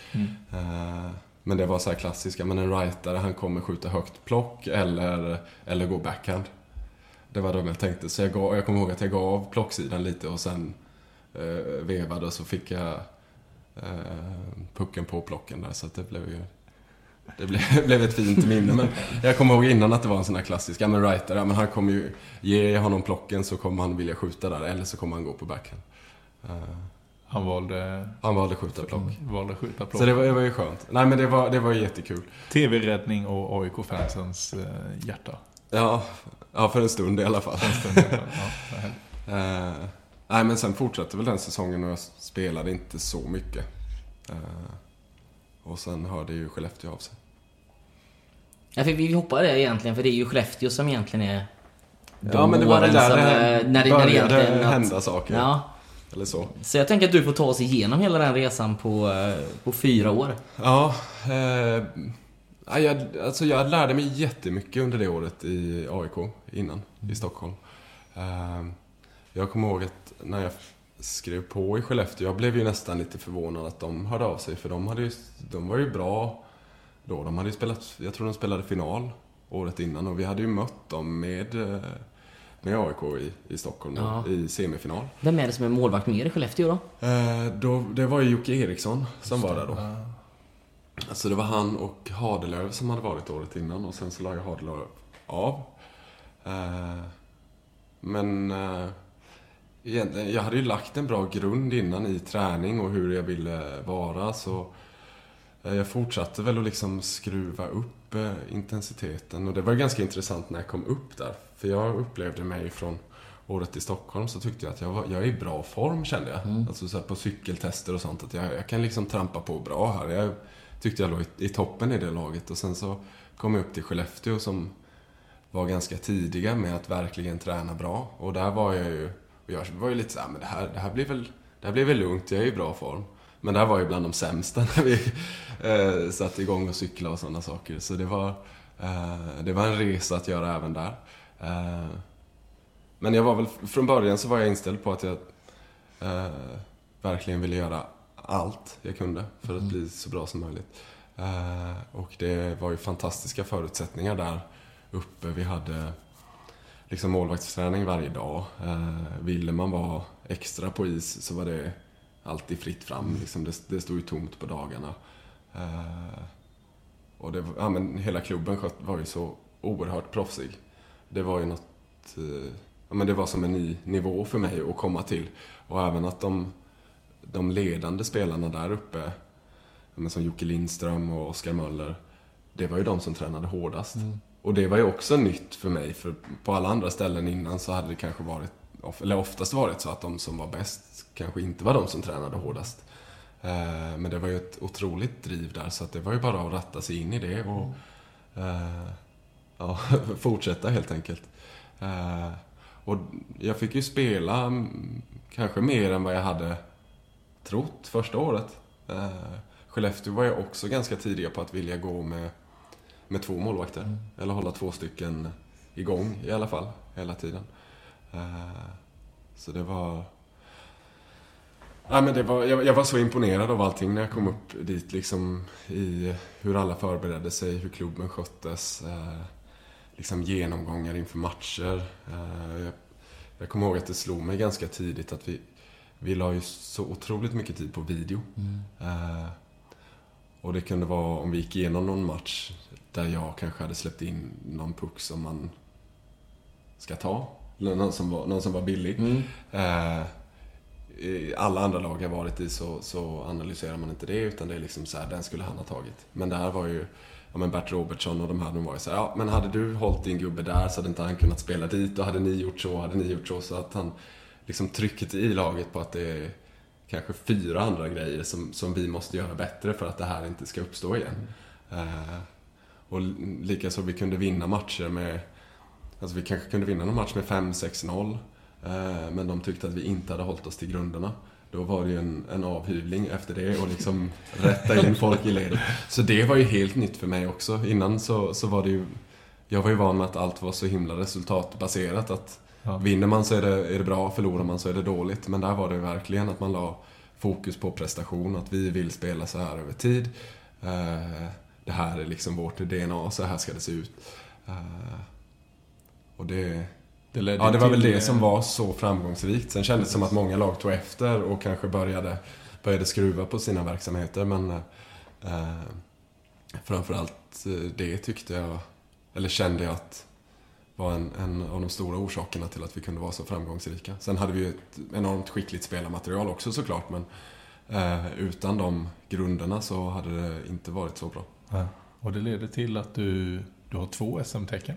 Eh, men det var så här klassiska. Men en rightare, han kommer skjuta högt plock eller, eller gå backhand. Det var de jag tänkte. Så jag, gav, jag kommer ihåg att jag gav plocksidan lite och sen eh, vevade och så fick jag eh, pucken på plocken där. Så det blev ju... Det blev, blev ett fint minne. Men jag kommer ihåg innan att det var en sån här klassisk, ja men writer, ja men han kommer ju... Jag honom plocken så kommer han vilja skjuta där, eller så kommer han gå på backhand. Eh, Han valde, han valde skjuta plock. valde skjuta plock. Så det var, det var ju skönt. Nej men det var, det var jättekul. TV-räddning och AIK-fansens eh, hjärta. Ja, ja, för en stund i alla fall. ja, vad härligt. Eh, nej, men sen fortsatte väl den säsongen och jag spelade inte så mycket. Eh, och sen hörde ju Skellefteå av sig. Ja, för vi hoppar det egentligen, för det är ju Skellefteå som egentligen är... Ja, men det var väl där som, det när, det- när det började egentligen att- hända saker. Ja. Eller så. Så jag tänker att du får ta oss igenom hela den resan på, eh, på fyra år. Ja, eh, ja, jag, alltså jag lärde mig jättemycket under det året i AIK innan, i Stockholm. Eh, jag kommer ihåg att när jag skrev på i Skellefteå, jag blev ju nästan lite förvånad att de hörde av sig, för de, hade ju, de var ju bra då. De hade ju spelat, jag tror de spelade final året innan och vi hade ju mött dem med, eh, med AIK i, i Stockholm Ja. i semifinal. Vem är det som är målvakt med er i Skellefteå då? Eh, då, det var ju Jocke Eriksson som var där då. Ja. Alltså det var han och Hadelöv som hade varit året innan och sen så la jag Hadelöv av. Eh, men eh, egentligen, jag hade ju lagt en bra grund innan i träning och hur jag ville vara så eh, jag fortsatte väl att liksom skruva upp eh, intensiteten och det var ganska intressant när jag kom upp där. För jag upplevde mig från året i Stockholm så tyckte jag att jag, var, jag är i bra form kände jag. Alltså så på cykeltester och sånt. Att jag, jag kan liksom trampa på bra här. Jag tyckte jag låg i, i toppen i det laget. Och sen så kom jag upp till Skellefteå som var ganska tidiga med att verkligen träna bra. Och där var jag ju, och jag var ju lite så här, men det här, det här blir väl, det här blir väl lugnt, jag är i bra form. Men där var jag bland de sämsta när vi eh, satte igång och cykla och sådana saker. Så det var, eh, det var en resa att göra även där. Eh, men jag var väl, från början så var jag inställd på att jag eh, verkligen ville göra allt jag kunde för att bli så bra som möjligt. Eh, och det var ju fantastiska förutsättningar där uppe. Vi hade liksom målvaktsträning varje dag. Eh, ville man vara extra på is så var det alltid fritt fram. Liksom det, det stod ju tomt på dagarna. Eh, och det, ja, men hela klubben var ju så oerhört proffsig. Det var ju något... Eh, ja, men det var som en ny nivå för mig att komma till. Och även att de, de ledande spelarna där uppe, ja, men som Jocke Lindström och Oskar Möller, det var ju de som tränade hårdast. Mm och det var ju också nytt för mig, för på alla andra ställen innan så hade det kanske varit, eller oftast varit så att de som var bäst kanske inte var de som tränade hårdast. Eh, Men det var ju ett otroligt driv där, så att det var ju bara att ratta sig in i det och eh, ja, fortsätta helt enkelt. Eh, Och jag fick ju spela mm, kanske mer än vad jag hade trott första året. Skellefteå var ju också ganska tidiga på att vilja gå med, med två målvakter. Eller hålla två stycken igång i alla fall, hela tiden. Eh, Så det var... Ja, men det var jag, jag var så imponerad av allting när jag kom upp dit. Liksom, I hur alla förberedde sig, hur klubben sköttes. Eh, liksom genomgångar inför matcher. Eh, jag, jag kommer ihåg att det slog mig ganska tidigt att vi, vi la ju så otroligt mycket tid på video. Eh, och det kunde vara om vi gick igenom någon match där jag kanske hade släppt in någon puck som man ska ta. Eller någon som var, någon som var billig. Eh, I alla andra lag jag varit i så, så analyserar man inte det utan det är liksom så här, den skulle han ha tagit. Men det här var ju, ja men Bert Robertsson och de här, de var ju så här, ja men hade du hållit din gubbe där så hade inte han kunnat spela dit och hade ni gjort så, hade ni gjort så. Så att han, liksom trycket i laget på att det är kanske fyra andra grejer som, som vi måste göra bättre för att det här inte ska uppstå igen. Eh, och likaså vi kunde vinna matcher med, alltså vi kanske kunde vinna någon match med 5-6-0. Eh, men de tyckte att vi inte hade hållit oss till grunderna. Då var det ju en, en avhyvling efter det och liksom rätta in folk i ledet. Så det var ju helt nytt för mig också. Innan så, så var det ju, jag var ju van med att allt var så himla resultatbaserat. Att Ja. vinner man så är det, är det bra, förlorar man så är det dåligt. Men där var det verkligen att man la fokus på prestation, att vi vill spela så här över tid. Det här är liksom vårt DNA, så här ska det se ut. Eh, och det... Det Ja, det var väl det som var så framgångsrikt. Sen kändes det som att många lag tog efter och kanske började, började skruva på sina verksamheter. Men eh, framförallt eh, det tyckte jag, eller kände jag att var en, en av de stora orsakerna till att vi kunde vara så framgångsrika. Sen hade vi ju ett enormt skickligt spelarmaterial också såklart, men eh, utan de grunderna så hade det inte varit så bra. Ja. Och det leder till att du, du har två SM-tecken.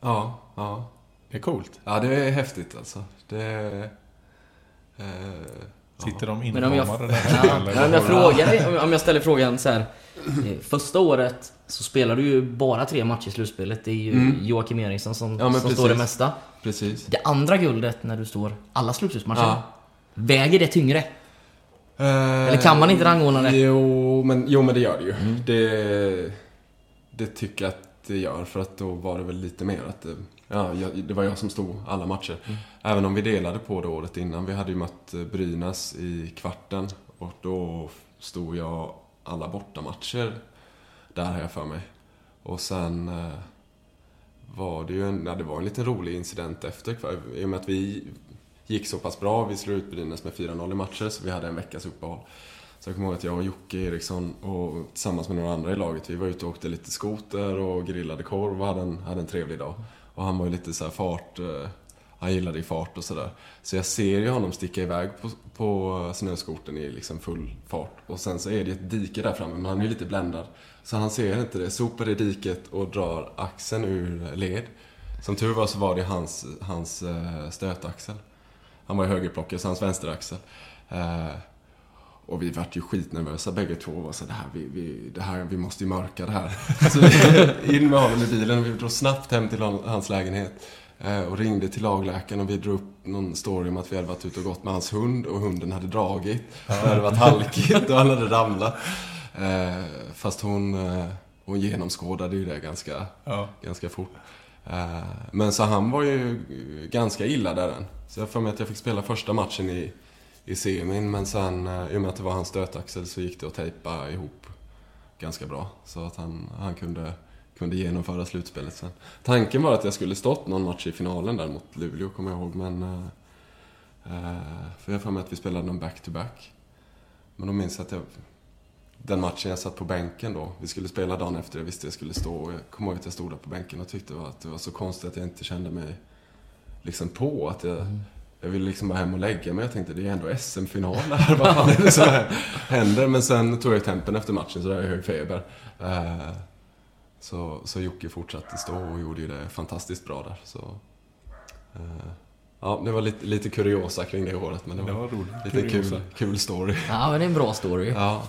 Ja, ja. Det är coolt. Ja, det är häftigt alltså. Det... Eh, Sitter de jag, inramade där? ja, eller om jag vad- frågar dig- om- om jag ställer frågan så här. eh, Första året så spelar du ju bara tre matcher i slutspelet. Det är ju Mm. Joakim Eriksson som, Ja, som står det mesta. Precis. Det andra guldet när du står alla slutspelsmatcher. Ja. Väger det tyngre? Eller kan man inte rangordna det? Jo, men, jo, men det gör det ju. Det, det tycker jag att det gör, för att då var det väl lite mer att det, ja, jag, det var jag som stod alla matcher. Även om vi delade på det året innan. Vi hade ju mött eh, Brynäs i kvarten och då stod jag alla bortamatcher där har jag för mig. Och sen eh, var det ju en, ja, det var en lite rolig incident efter. I och med att vi gick så pass bra. Vi slog ut Brynäs med 4-0 i matcher, så vi hade en veckas uppehåll. Så jag kommer ihåg att jag och Jocke Eriksson och tillsammans med några andra i laget, vi var ute och åkte lite skoter och grillade korv och hade en, hade en trevlig dag. Och han var ju lite så här fart, eh, han gillade ju fart och sådär. Så jag ser ju honom sticka iväg på, på snöskoten i liksom full fart. Och sen så är det ett dike där framme, men han är ju lite bländad. Så han ser inte det, sopar i diket och drar axeln ur led. Som tur var så var det hans, hans eh, stötaxel. Han var högerplockare, så hans vänsteraxel. Eh, och vi vart ju skitnervösa bägge två. Var så, det, här, vi, vi, det här, vi måste ju mörka det här. Så vi, in med honom i bilen och vi drog snabbt hem till hans lägenhet. Eh, och ringde till lagläkaren och vi drog upp någon story om att vi hade varit ute och gått med hans hund och hunden hade dragit. Det hade varit halkigt och han hade ramlat. Eh, fast hon, hon genomskådade ju det ganska, Ja. ganska fort. Eh, men så han var ju ganska illa där än. Så jag har för mig att jag fick spela första matchen i, i semin, men sen eh, i och med att det var hans stötaxel så gick det att tejpa ihop ganska bra. Så att han, han kunde, kunde genomföra slutspelet sen. Tanken var att jag skulle stått någon match i finalen där mot Luleå, kommer jag ihåg, men... Eh, för jag har för mig att vi spelade någon back-to-back. Men då minns jag att jag... Den matchen jag satt på bänken då, vi skulle spela dagen efter, jag visste jag skulle stå och jag kommer ihåg att jag stod där på bänken och tyckte att det var så konstigt att jag inte kände mig liksom på. Att jag, jag ville liksom bara hem och lägga mig. Jag tänkte det är ändå SM-final här, vad fan är det som händer? Men sen tog jag tempen efter matchen så där jag hög feber. Eh, Så, så Jocke fortsatte stå och gjorde ju det fantastiskt bra där. Så, eh, ja, det var lite, lite kuriosa kring det året, men det var, Det var roligt. lite kul, kul story. Ja, men det är en bra story. Ja.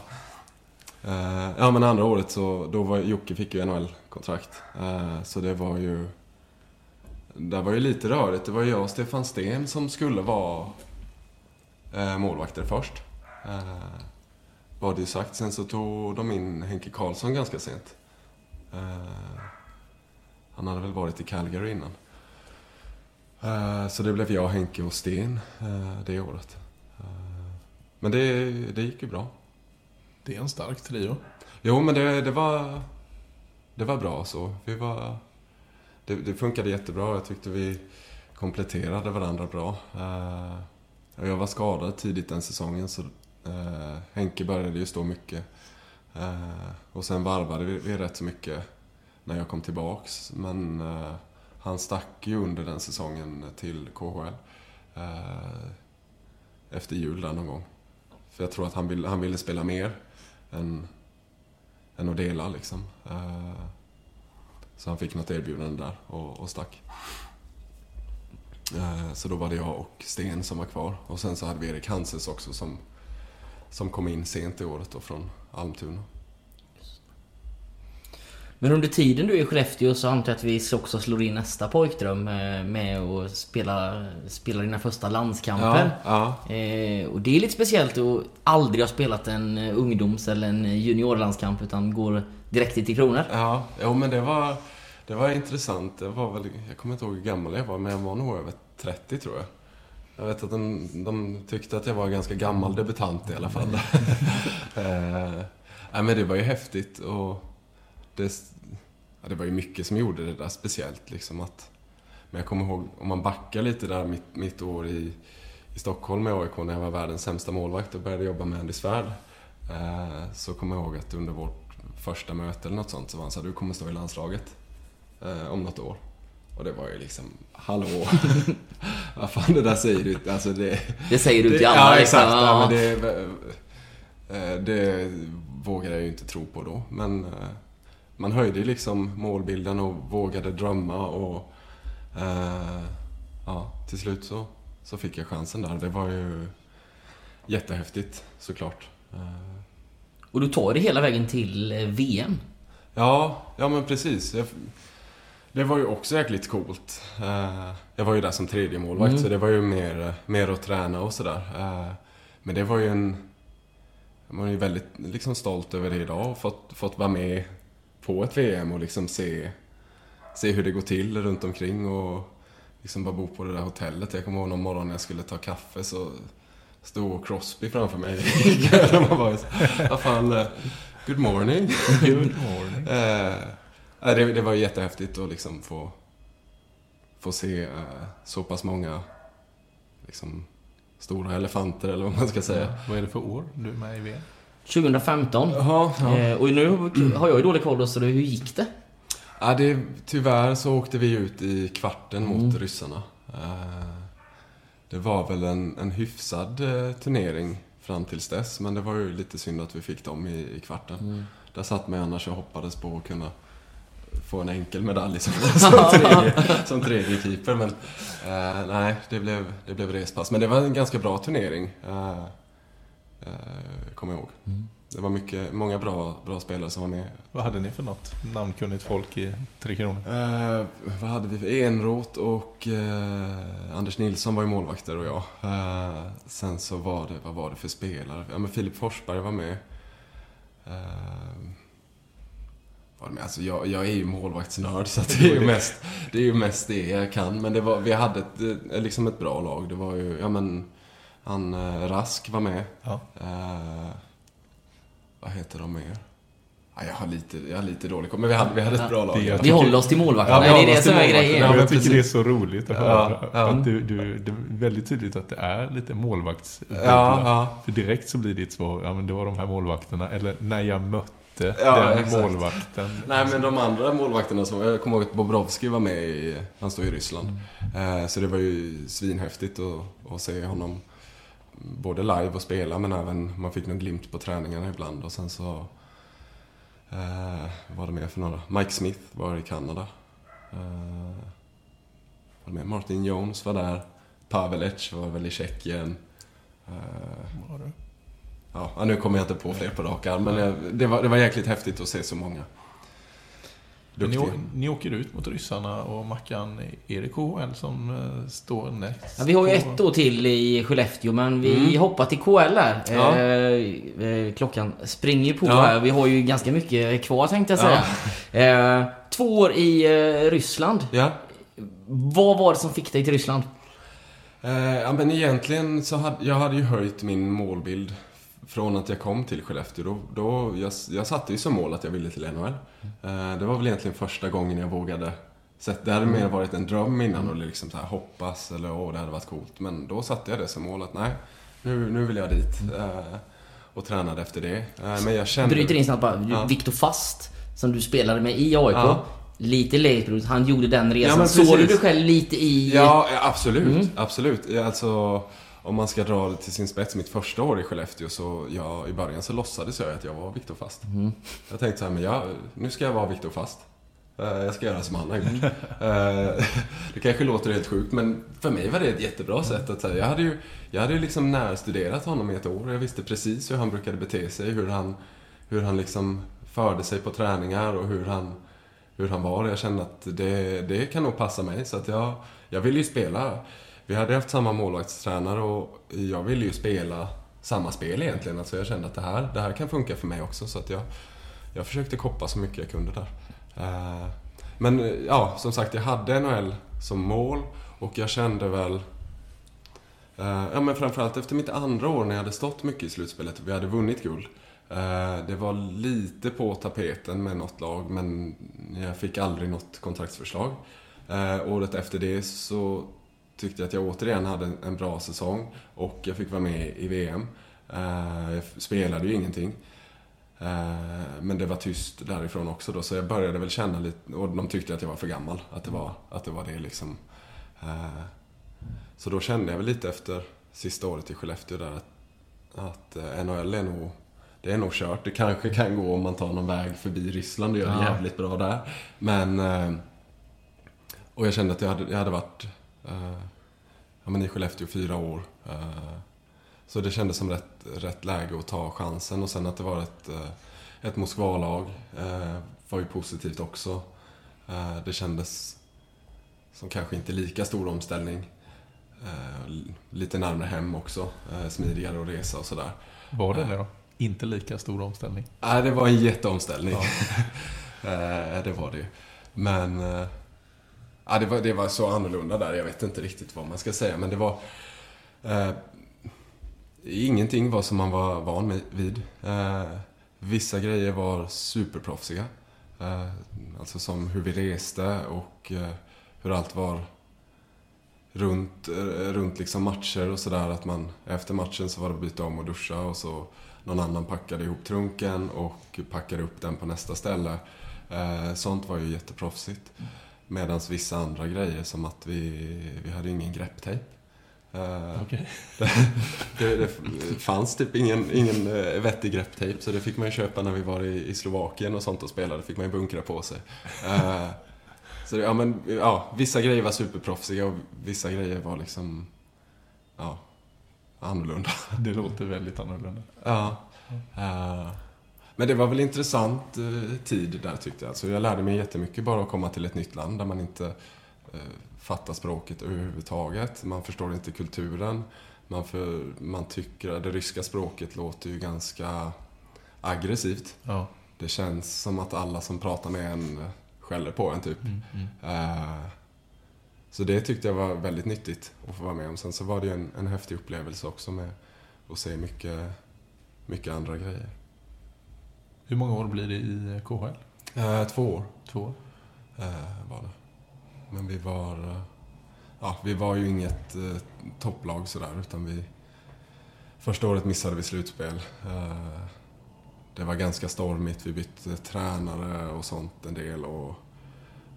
Uh, ja, men andra året så, då var Jocke fick ju NHL-kontrakt. Uh, eh, så det var ju... Det var ju lite rörigt. Det var jag och Stefan Sten som skulle vara uh, målvakter först. Var det ju sagt. Sen så tog de in Henke Karlsson ganska sent. Han hade väl varit i Calgary innan. Så det blev jag, Henke och Sten det året. Men det, det gick ju bra. Det är en stark trio. Jo, men det, det var... Det var bra så. Vi var... Det, det funkade jättebra. Jag tyckte vi kompletterade varandra bra. Uh, och jag var skadad tidigt den säsongen så uh, Henke började ju stå mycket. Uh, och sen varvade vi, vi rätt så mycket när jag kom tillbaks. Men uh, han stack ju under den säsongen till KHL. Uh, efter jul där någon gång. För jag tror att han, vill, han ville spela mer än, än att dela liksom. Eh, så han fick något erbjudande där och, och stack. Eh, så då var det jag och Sten som var kvar. Och sen så hade vi Erik Hanses också som, som kom in sent i året då från Almtuna. Men under tiden du är i Skellefteå så antar jag att vi också slår in nästa pojkdröm eh, med att spela, spela dina första landskamper. ja. Eh, och det är lite speciellt att aldrig ha spelat en eh, ungdoms eller en juniorlandskamp utan går direkt till Kronor. Ja, jo, men det var, det var intressant. Det var väl, jag kommer inte ihåg hur gammal jag var, men jag var nog över 30 tror jag. Jag vet att de, de tyckte att jag var en ganska gammal debutant i alla fall. eh, nej, men det var ju häftigt och det, ja, det var ju mycket som gjorde det där speciellt. Liksom att, men jag kommer ihåg, om man backar lite där mitt, mitt år i, i Stockholm med AIK när jag var världens sämsta målvakt och började jobba med Andy Svärd. Eh, så kommer jag ihåg att under vårt första möte eller något sånt så var han så här, du kommer stå i landslaget eh, om något år. Och det var ju liksom, hallå! Vad fan det där säger du? Alltså det... Det säger du till alla. Ja, liksom. exakt. Ja. men det, eh, det vågade jag ju inte tro på då. Men eh, man höjde liksom målbilden och vågade drömma och eh, ja, till slut så, så fick jag chansen där. Det var ju jättehäftigt såklart. Eh, Och du tar det hela vägen till eh, VM. Ja, ja men precis. Jag, det var ju också jäkligt coolt. Eh, jag var ju där som tredje målvakt Mm. så det var ju mer, mer att träna och sådär. Eh, men det var ju en... Man är ju väldigt liksom, stolt över det idag och fått, fått vara med på ett VM och liksom se, se hur det går till runt omkring och liksom bara bo på det där hotellet. Jag kommer ihåg någon morgon när jag skulle ta kaffe så stod Crosby framför mig. och man bara, vad fan, eh, good morning. Good morning. Eh, nej, det, det var jättehäftigt att liksom få, få se eh, så pass många liksom, stora elefanter eller vad man ska säga. Vad är det för år du är med i VM? 2015. Jaha, ja. Eh, och nu har jag ju dålig koll då, så hur gick det? Ja, det, tyvärr så åkte vi ut i kvarten mot Mm. ryssarna. Eh, det var väl en, en hyfsad eh, turnering fram tills dess, men det var ju lite synd att vi fick dem i, i kvarten. Mm. Där satt man annars och hoppades på att kunna få en enkel medalj som, som, tredje, som tredje keeper. Men eh, nej, det blev, det blev respass. Men det var en ganska bra turnering, eh, kommer jag ihåg. Mm. Det var mycket, många bra, bra spelare som var med. Vad hade ni för något namnkunnigt folk i Tre Kronor? Eh, vad hade vi för Enroth och eh, Anders Nilsson var ju målvakter och jag. Eh, sen så var det, vad var det för spelare? Ja men Filip Forsberg var med. Eh, var det med? Alltså jag, jag är ju målvaktsnörd så det är ju mest det, är ju mest det jag kan. Men det var, vi hade ett, eh, liksom ett bra lag. Det var ju, ja men, han eh, Rask var med. Ja. Eh, vad heter de mer? Ja, jag, har lite, jag har lite dålig koll, men vi hade, vi hade ett bra lag. Det är- Vi håller oss till målvakterna. Ja, det är det som är grejen. Ja, jag tycker det är så roligt att Ja, höra. ja. Att du, du, det är väldigt tydligt att det är lite målvakts Ja, ja. För direkt så blir ditt svar, ja men det var de här målvakterna. Eller när jag mötte Ja, den exakt. målvakten. Nej, men de andra målvakterna som... Jag kommer ihåg att Bobrovski var med i... Han står i Ryssland. Eh, så det var ju svinhäftigt att, att se honom både live och spela, men även man fick någon glimt på träningarna ibland. Och sen så... Eh, var det mer för några? Mike Smith var i Kanada. Eh, var det mer? Martin Jones var där. Pavelec var väl i Tjeckien. Eh, Var det? ja, nu kommer jag inte på fler på rak arm, men det, var, det var jäkligt häftigt att se så många. Men Ni, ni åker ut mot ryssarna och Mackan, är det KHL som eh, står näst? Ja, vi har ju ett år till i Skellefteå men vi Mm. hoppar till KL där. Ja. Eh, eh, klockan springer ju på Ja. här. Vi har ju ganska mycket kvar tänkte jag säga. Eh, två år i eh, Ryssland. Ja. Vad var det som fick dig till Ryssland? Eh, ja, men egentligen så hade jag hade ju höjt min målbild från att jag kom till Skellefteå. Då, då, jag, jag satte ju som mål att jag ville till NHL. Eh, det var väl egentligen första gången jag vågade. Så att det hade mer varit en dröm innan och liksom så här hoppas eller åh, det hade varit coolt. Men då satte jag det som mål att nej, nu, nu vill jag dit. Eh, och tränade efter det. Eh, men jag kände... Bryter in snabbt bara. Ja. Viktor Fast, som du spelade med i AIK. Ja. Lite late han gjorde den Ja, resan. men Såg du dig själv lite i... Ja, ja, absolut. Mm. Absolut. Ja, Alltså, om man ska dra det till sin spets, mitt första år i Skellefteå så, ja, i början så låtsades jag att jag var Viktor Fast. Mm. Jag tänkte så här, men jag, nu ska jag vara Viktor Fast. Eh, Jag ska göra som han har gjort. Eh, Det kanske låter helt sjukt, men för mig var det ett jättebra sätt att säga. Jag hade ju, jag hade liksom närstuderat honom i ett år. Jag visste precis hur han brukade bete sig, hur han, hur han liksom förde sig på träningar och hur han, hur han var. Jag kände att det, det kan nog passa mig. Så att jag, jag ville ju spela. Vi hade haft samma målvaktstränare och jag ville ju spela samma spel egentligen. Alltså jag kände att det här, det här kan funka för mig också. Så att jag, jag försökte koppa så mycket jag kunde där. Eh, men eh, ja, som sagt, jag hade NHL som mål och jag kände väl... Eh, ja, men framförallt efter mitt andra år när jag hade stått mycket i slutspelet och vi hade vunnit guld. Det var lite på tapeten med något lag, men jag fick aldrig något kontraktsförslag. Året efter det så tyckte att jag återigen hade en- bra säsong och jag fick vara med i VM. Eh, Jag spelade ju ingenting. Eh, Men det var tyst därifrån också då, så jag började väl känna lite, och de tyckte att jag var för gammal. Att det var, att det, var det liksom. Eh, Så då kände jag väl lite efter sista året i Skellefteå där att, att NHL är nog, det är nog kört. Det kanske kan gå om man tar någon väg förbi Ryssland och gör det jävligt bra där. Men... Och jag kände att jag hade, jag hade varit ja, men i Skellefteå fyra år. Eh, Så det kändes som rätt, rätt läge att ta chansen och sen att det var ett, eh, ett Moskvalag eh, var ju positivt också. Eh, Det kändes som kanske inte lika stor omställning. Eh, Lite närmare hem också, eh, smidigare att resa och sådär. Var det det då? Inte lika stor omställning. Nej, det var en jätteomställning. Eh, det var det ju. Men... Ja, det, var, det var så annorlunda där. Jag vet inte riktigt vad man ska säga, men det var... Eh, ingenting var som man var van vid. Eh, vissa grejer var superproffsiga. Eh, alltså som hur vi reste och eh, hur allt var runt, eh, runt liksom matcher och sådär. Att man efter matchen så var det att byta om och duscha och så någon annan packade ihop trunken och packade upp den på nästa ställe. Eh, sånt var ju jätteproffsigt. Medan vissa andra grejer som att vi, vi hade ingen grepptejp. Eh, Okej. det, det fanns typ ingen, ingen eh, vettig grepptejp så det fick man ju köpa när vi var i, i Slovakien och sånt och spelade. fick man ju bunkra på sig. Eh, så det, ja, men, ja, vissa grejer var superproffsiga och vissa grejer var liksom ja, annorlunda. Det låter väldigt annorlunda. Ja. Eh, men det var väl intressant eh, tid där tyckte jag. Så jag lärde mig jättemycket bara att komma till ett nytt land där man inte eh, fattar språket överhuvudtaget. Man förstår inte kulturen. Man, för, man tycker att det ryska språket låter ju ganska aggressivt. Ja. Det känns som att alla som pratar med en skäller på en typ. Mm, mm. Eh, Så det tyckte jag var väldigt nyttigt att få vara med om. Sen så var det ju en, en häftig upplevelse också med att se mycket, mycket andra grejer. Hur många år blir det i KHL? Eh, två år Två år? eh, var det. Men vi var... eh, Ja, vi var ju inget eh, topplag sådär, utan vi... Första året missade vi slutspel. Eh, det var ganska stormigt, vi bytte tränare och sånt en del. Och,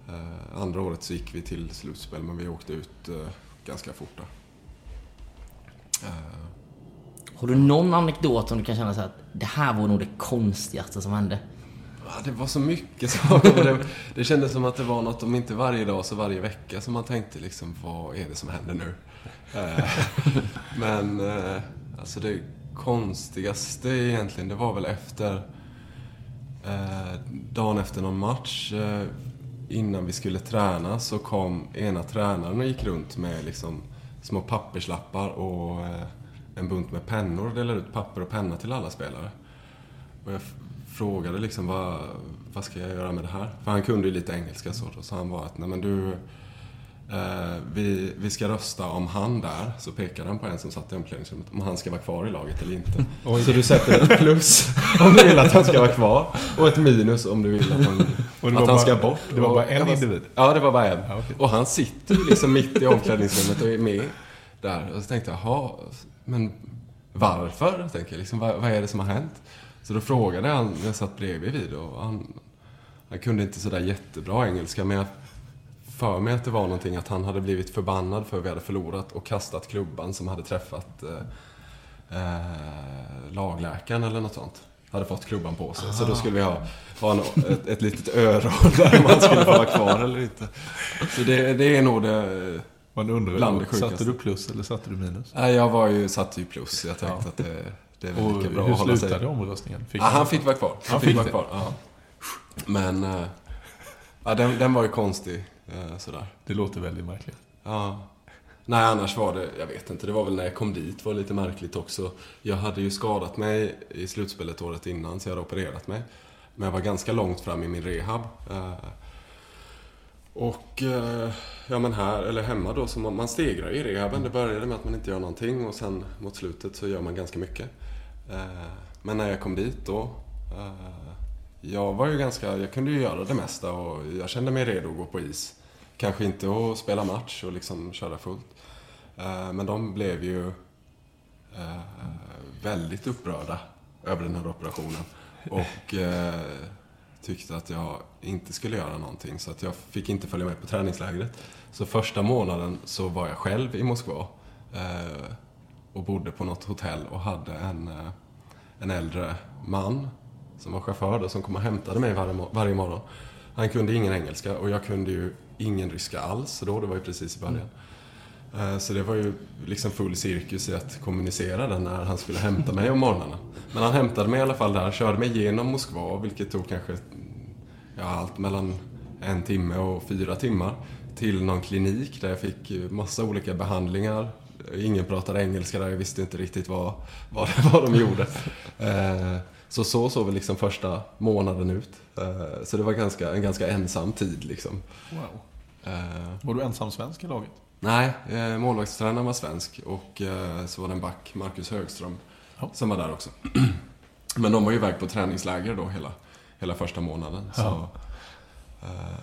eh, andra året så gick vi till slutspel, men vi åkte ut eh, ganska fort där. Har du någon anekdot som du kan känna så att det här var nog det konstigaste som hände? det var så mycket saker. Det, det kändes som att det var något, om inte varje dag så varje vecka, som man tänkte liksom, vad är det som händer nu? Eh, men, eh, alltså det konstigaste egentligen, det var väl efter, eh, dagen efter någon match, innan vi skulle träna, så kom ena tränaren och gick runt med liksom små papperslappar och en bunt med pennor och delade ut papper och penna till alla spelare. Och jag frågade liksom vad, vad ska jag göra med det här? För han kunde ju lite engelska så då sa han bara att nej men du, eh, vi, vi ska rösta om han där, så pekade han på en som satt i omklädningsrummet, om han ska vara kvar i laget eller inte. Så du sätter ett plus om du vill att han ska vara kvar och ett minus om du vill att han, att var han bara- ska bort. det var bara en individ? Ja, det var bara en. Ja, okej. Och han sitter ju liksom mitt i omklädningsrummet och är med där. Och så tänkte jag, jaha, men varför? Tänker jag, liksom, vad, vad är det som har hänt? Så då frågade han, jag satt bredvid vid och han, han kunde inte sådär jättebra engelska, men jag för mig att det var någonting att han hade blivit förbannad för att vi hade förlorat och kastat klubban som hade träffat eh, eh, lagläkaren eller något sånt. Hade fått klubban på sig. Så då skulle vi ha, ha en, ett, ett litet öron där man skulle få vara kvar eller inte. Så det, det är nog det... Man undrar Bland det satte du plus eller satte du minus? Nej, jag var ju, satte ju plus. Jag tänkte Ja. att det, det är väl lika bra hur att hålla slutade sig... omröstningen? Fick Ja, han fick vara kvar. Han, Han fick, fick vara kvar, ja. Men... Ja, den, den var ju konstig. eh, Sådär. Det låter väldigt märkligt. Ja. Nej, annars var det, jag vet inte, det var väl när jag kom dit var lite märkligt också. Jag hade ju skadat mig i slutspelet året innan, så jag hade opererat mig. Men jag var ganska långt fram i min rehab. Eh, och, eh, ja men här, eller hemma då, så man, man stegrar i rehaben. Det började med att man inte gör någonting och sen mot slutet så gör man ganska mycket. Eh, men när jag kom dit då, eh, jag var ju ganska, jag kunde ju göra det mesta och jag kände mig redo att gå på is. Kanske inte att spela match och liksom köra fullt. Men de blev ju väldigt upprörda över den här operationen. Och tyckte att jag inte skulle göra någonting. Så att jag fick inte följa med på träningslägret. Så första månaden så var jag själv i Moskva. Eh, och bodde på något hotell och hade en, eh, en äldre man som var chaufför då, som kom och hämtade mig varje, varje morgon. Han kunde ingen engelska och jag kunde ju ingen ryska alls då. Det var ju precis i början. Mm. Så det var ju liksom full cirkus i att kommunicera den när han skulle hämta mig om morgnarna. Men han hämtade mig i alla fall där, körde mig genom Moskva, vilket tog kanske ja, allt mellan en timme och fyra timmar. Till någon klinik där jag fick eh, massa olika behandlingar. Ingen pratade engelska där, jag visste inte riktigt vad, vad var de gjorde. Eh, Så så såg väl liksom första månaden ut. Eh, Så det var ganska, en ganska ensam tid liksom. Wow. Eh, Var du ensam svensk i laget? Nej, eh, målvaktstränaren var svensk och eh, så var det en back, Marcus Högström, Ja. som var där också. Men de var ju iväg på träningsläger då hela, hela första månaden. Så, Ja. eh,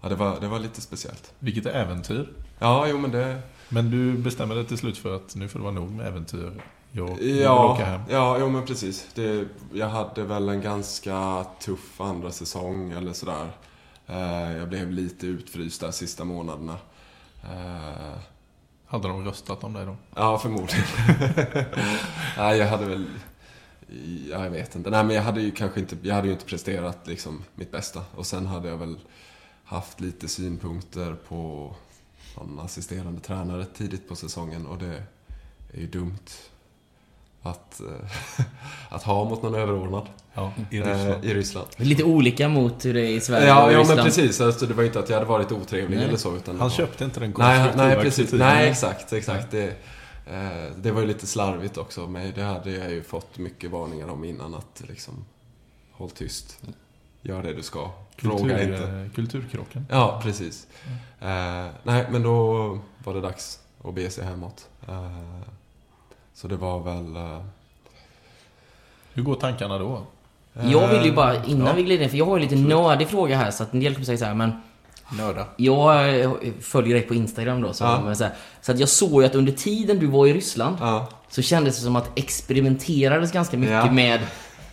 ja, det, var, det var lite speciellt. Vilket äventyr. Ja, jo men det... Men du bestämde dig till slut för att nu får det vara nog med äventyr. Jag, Ja, åka hem. ja jo men precis. Det, jag hade väl en ganska tuff andra säsong eller sådär. Eh, jag blev lite utfryst där sista månaderna. Eh, Hade de röstat om dig då? Ja, förmodligen. Nej, jag hade väl... Ja, jag vet inte. Nej, men jag hade ju kanske inte... Jag hade ju inte presterat liksom mitt bästa. Och sen hade jag väl haft lite synpunkter på någon assisterande tränare tidigt på säsongen och det är ju dumt att, eh, att ha mot någon överordnad Ja, i eh, Ryssland. i Ryssland. Lite olika mot hur det är i Sverige Ja, och ja Ryssland. men precis. Alltså, det var inte att jag hade varit otrevlig Nej. eller så. Utan Han var- köpte inte den Nej, konstruktiva nej precis. kritiken. Nej, exakt, exakt. Det, eh, det var ju lite slarvigt också. Men det hade jag ju fått mycket varningar om innan. Att liksom, håll tyst. Gör det du ska. Fråga Kultur, inte. eh, Kulturkrocken. Ja, precis. Eh, nej, men då var det dags att bege sig hemåt. Eh, så det var väl... Eh, Hur går tankarna då? Jag vill ju bara, innan Ja. vi glider in, för jag har ju lite nördig fråga här så att en del kommer säga så här, men Nörda. jag eh, följer dig på Instagram då, så, Ja. så, här, så att jag såg ju att under tiden du var i Ryssland Ja, så kändes det som att experimenterades ganska mycket Ja. med,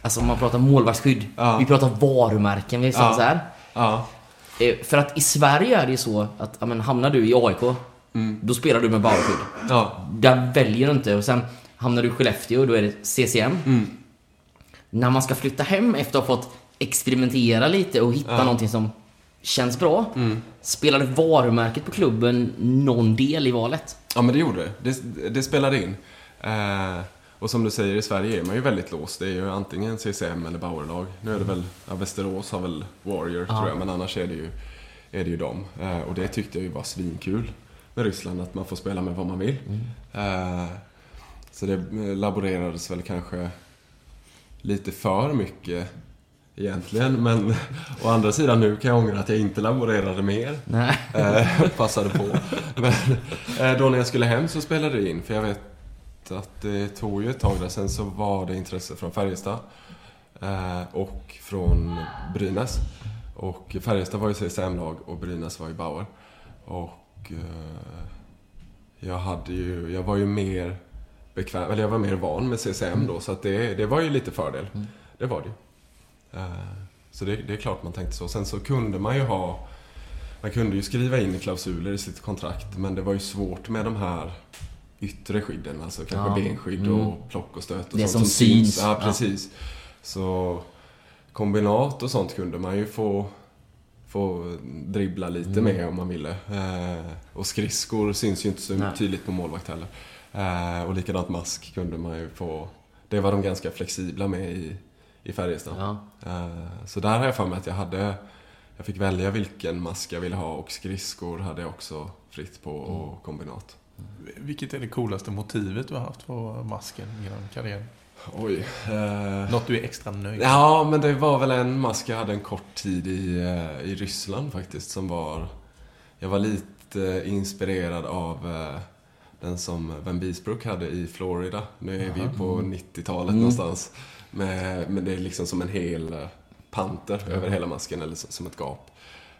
alltså om man pratar målvaktsskydd, vi pratar varumärken, vi Ja. så här. Eh, För att i Sverige är det ju så att, ja, men hamnar du i AIK, då spelar du med barskydd. Där väljer du inte och sen hamnar du i Skellefteå och då är det CCM. Mm. När man ska flytta hem efter att ha fått experimentera lite och hitta någonting som känns bra. Spelade varumärket på klubben någon del i valet? Ja, men det gjorde det. Det, det spelade in. Eh, och som du säger, i Sverige är man ju väldigt låst. Det är ju antingen CCM eller Bauerlag. Nu är det väl, ja, Västerås har väl Warrior tror jag, men annars är det ju, är det ju dem. Eh, och det tyckte jag ju var svinkul med Ryssland, att man får spela med vad man vill. Eh, så det laborerades väl kanske lite för mycket egentligen. Men å andra sidan nu kan jag ångra att jag inte laborerade mer. Nej. Eh, passade på. Men eh, då när jag skulle hem så spelade det in. För jag vet att det tog ju ett tag där. Sen så var det intresse från Färjestad. Eh, och från Brynäs. Och Färjestad var ju CSM-lag och Brynäs var ju Bauer. Och eh, jag hade ju, jag var ju mer bekväm, eller jag var mer van med CCM då. Så att det, det var ju lite fördel. Det var det ju. Eh, Så det, det är klart man tänkte så. Sen så kunde man ju ha man kunde ju skriva in klausuler i sitt kontrakt men det var ju svårt med de här yttre skydden, alltså kanske Ja, benskydd mm. och plock och stöt och Det sånt som syns. Ja, Ja. precis. Så kombinat och sånt kunde man ju få, få dribbla lite Mm. med om man ville. Eh, och skridskor syns ju inte så Nej. tydligt på målvakt heller. Eh, och likadant mask kunde man ju få. Det var de ganska flexibla med i, i Färjestad. Ja. Eh, Så där har jag för mig att jag hade Jag fick välja vilken mask jag ville ha och skridskor hade jag också fritt på och kombinat. Vilket är det coolaste motivet du har haft på masken genom karriären? Oj. Eh, Något du är extra nöjd med? Ja, men det var väl en mask jag hade en kort tid i, eh, i Ryssland faktiskt som var Jag var lite inspirerad av eh, den som Van Beesbrook hade i Florida. Nu är vi på 90-talet någonstans. Med, men det är liksom som en hel eh, panter över hela masken, eller som ett gap.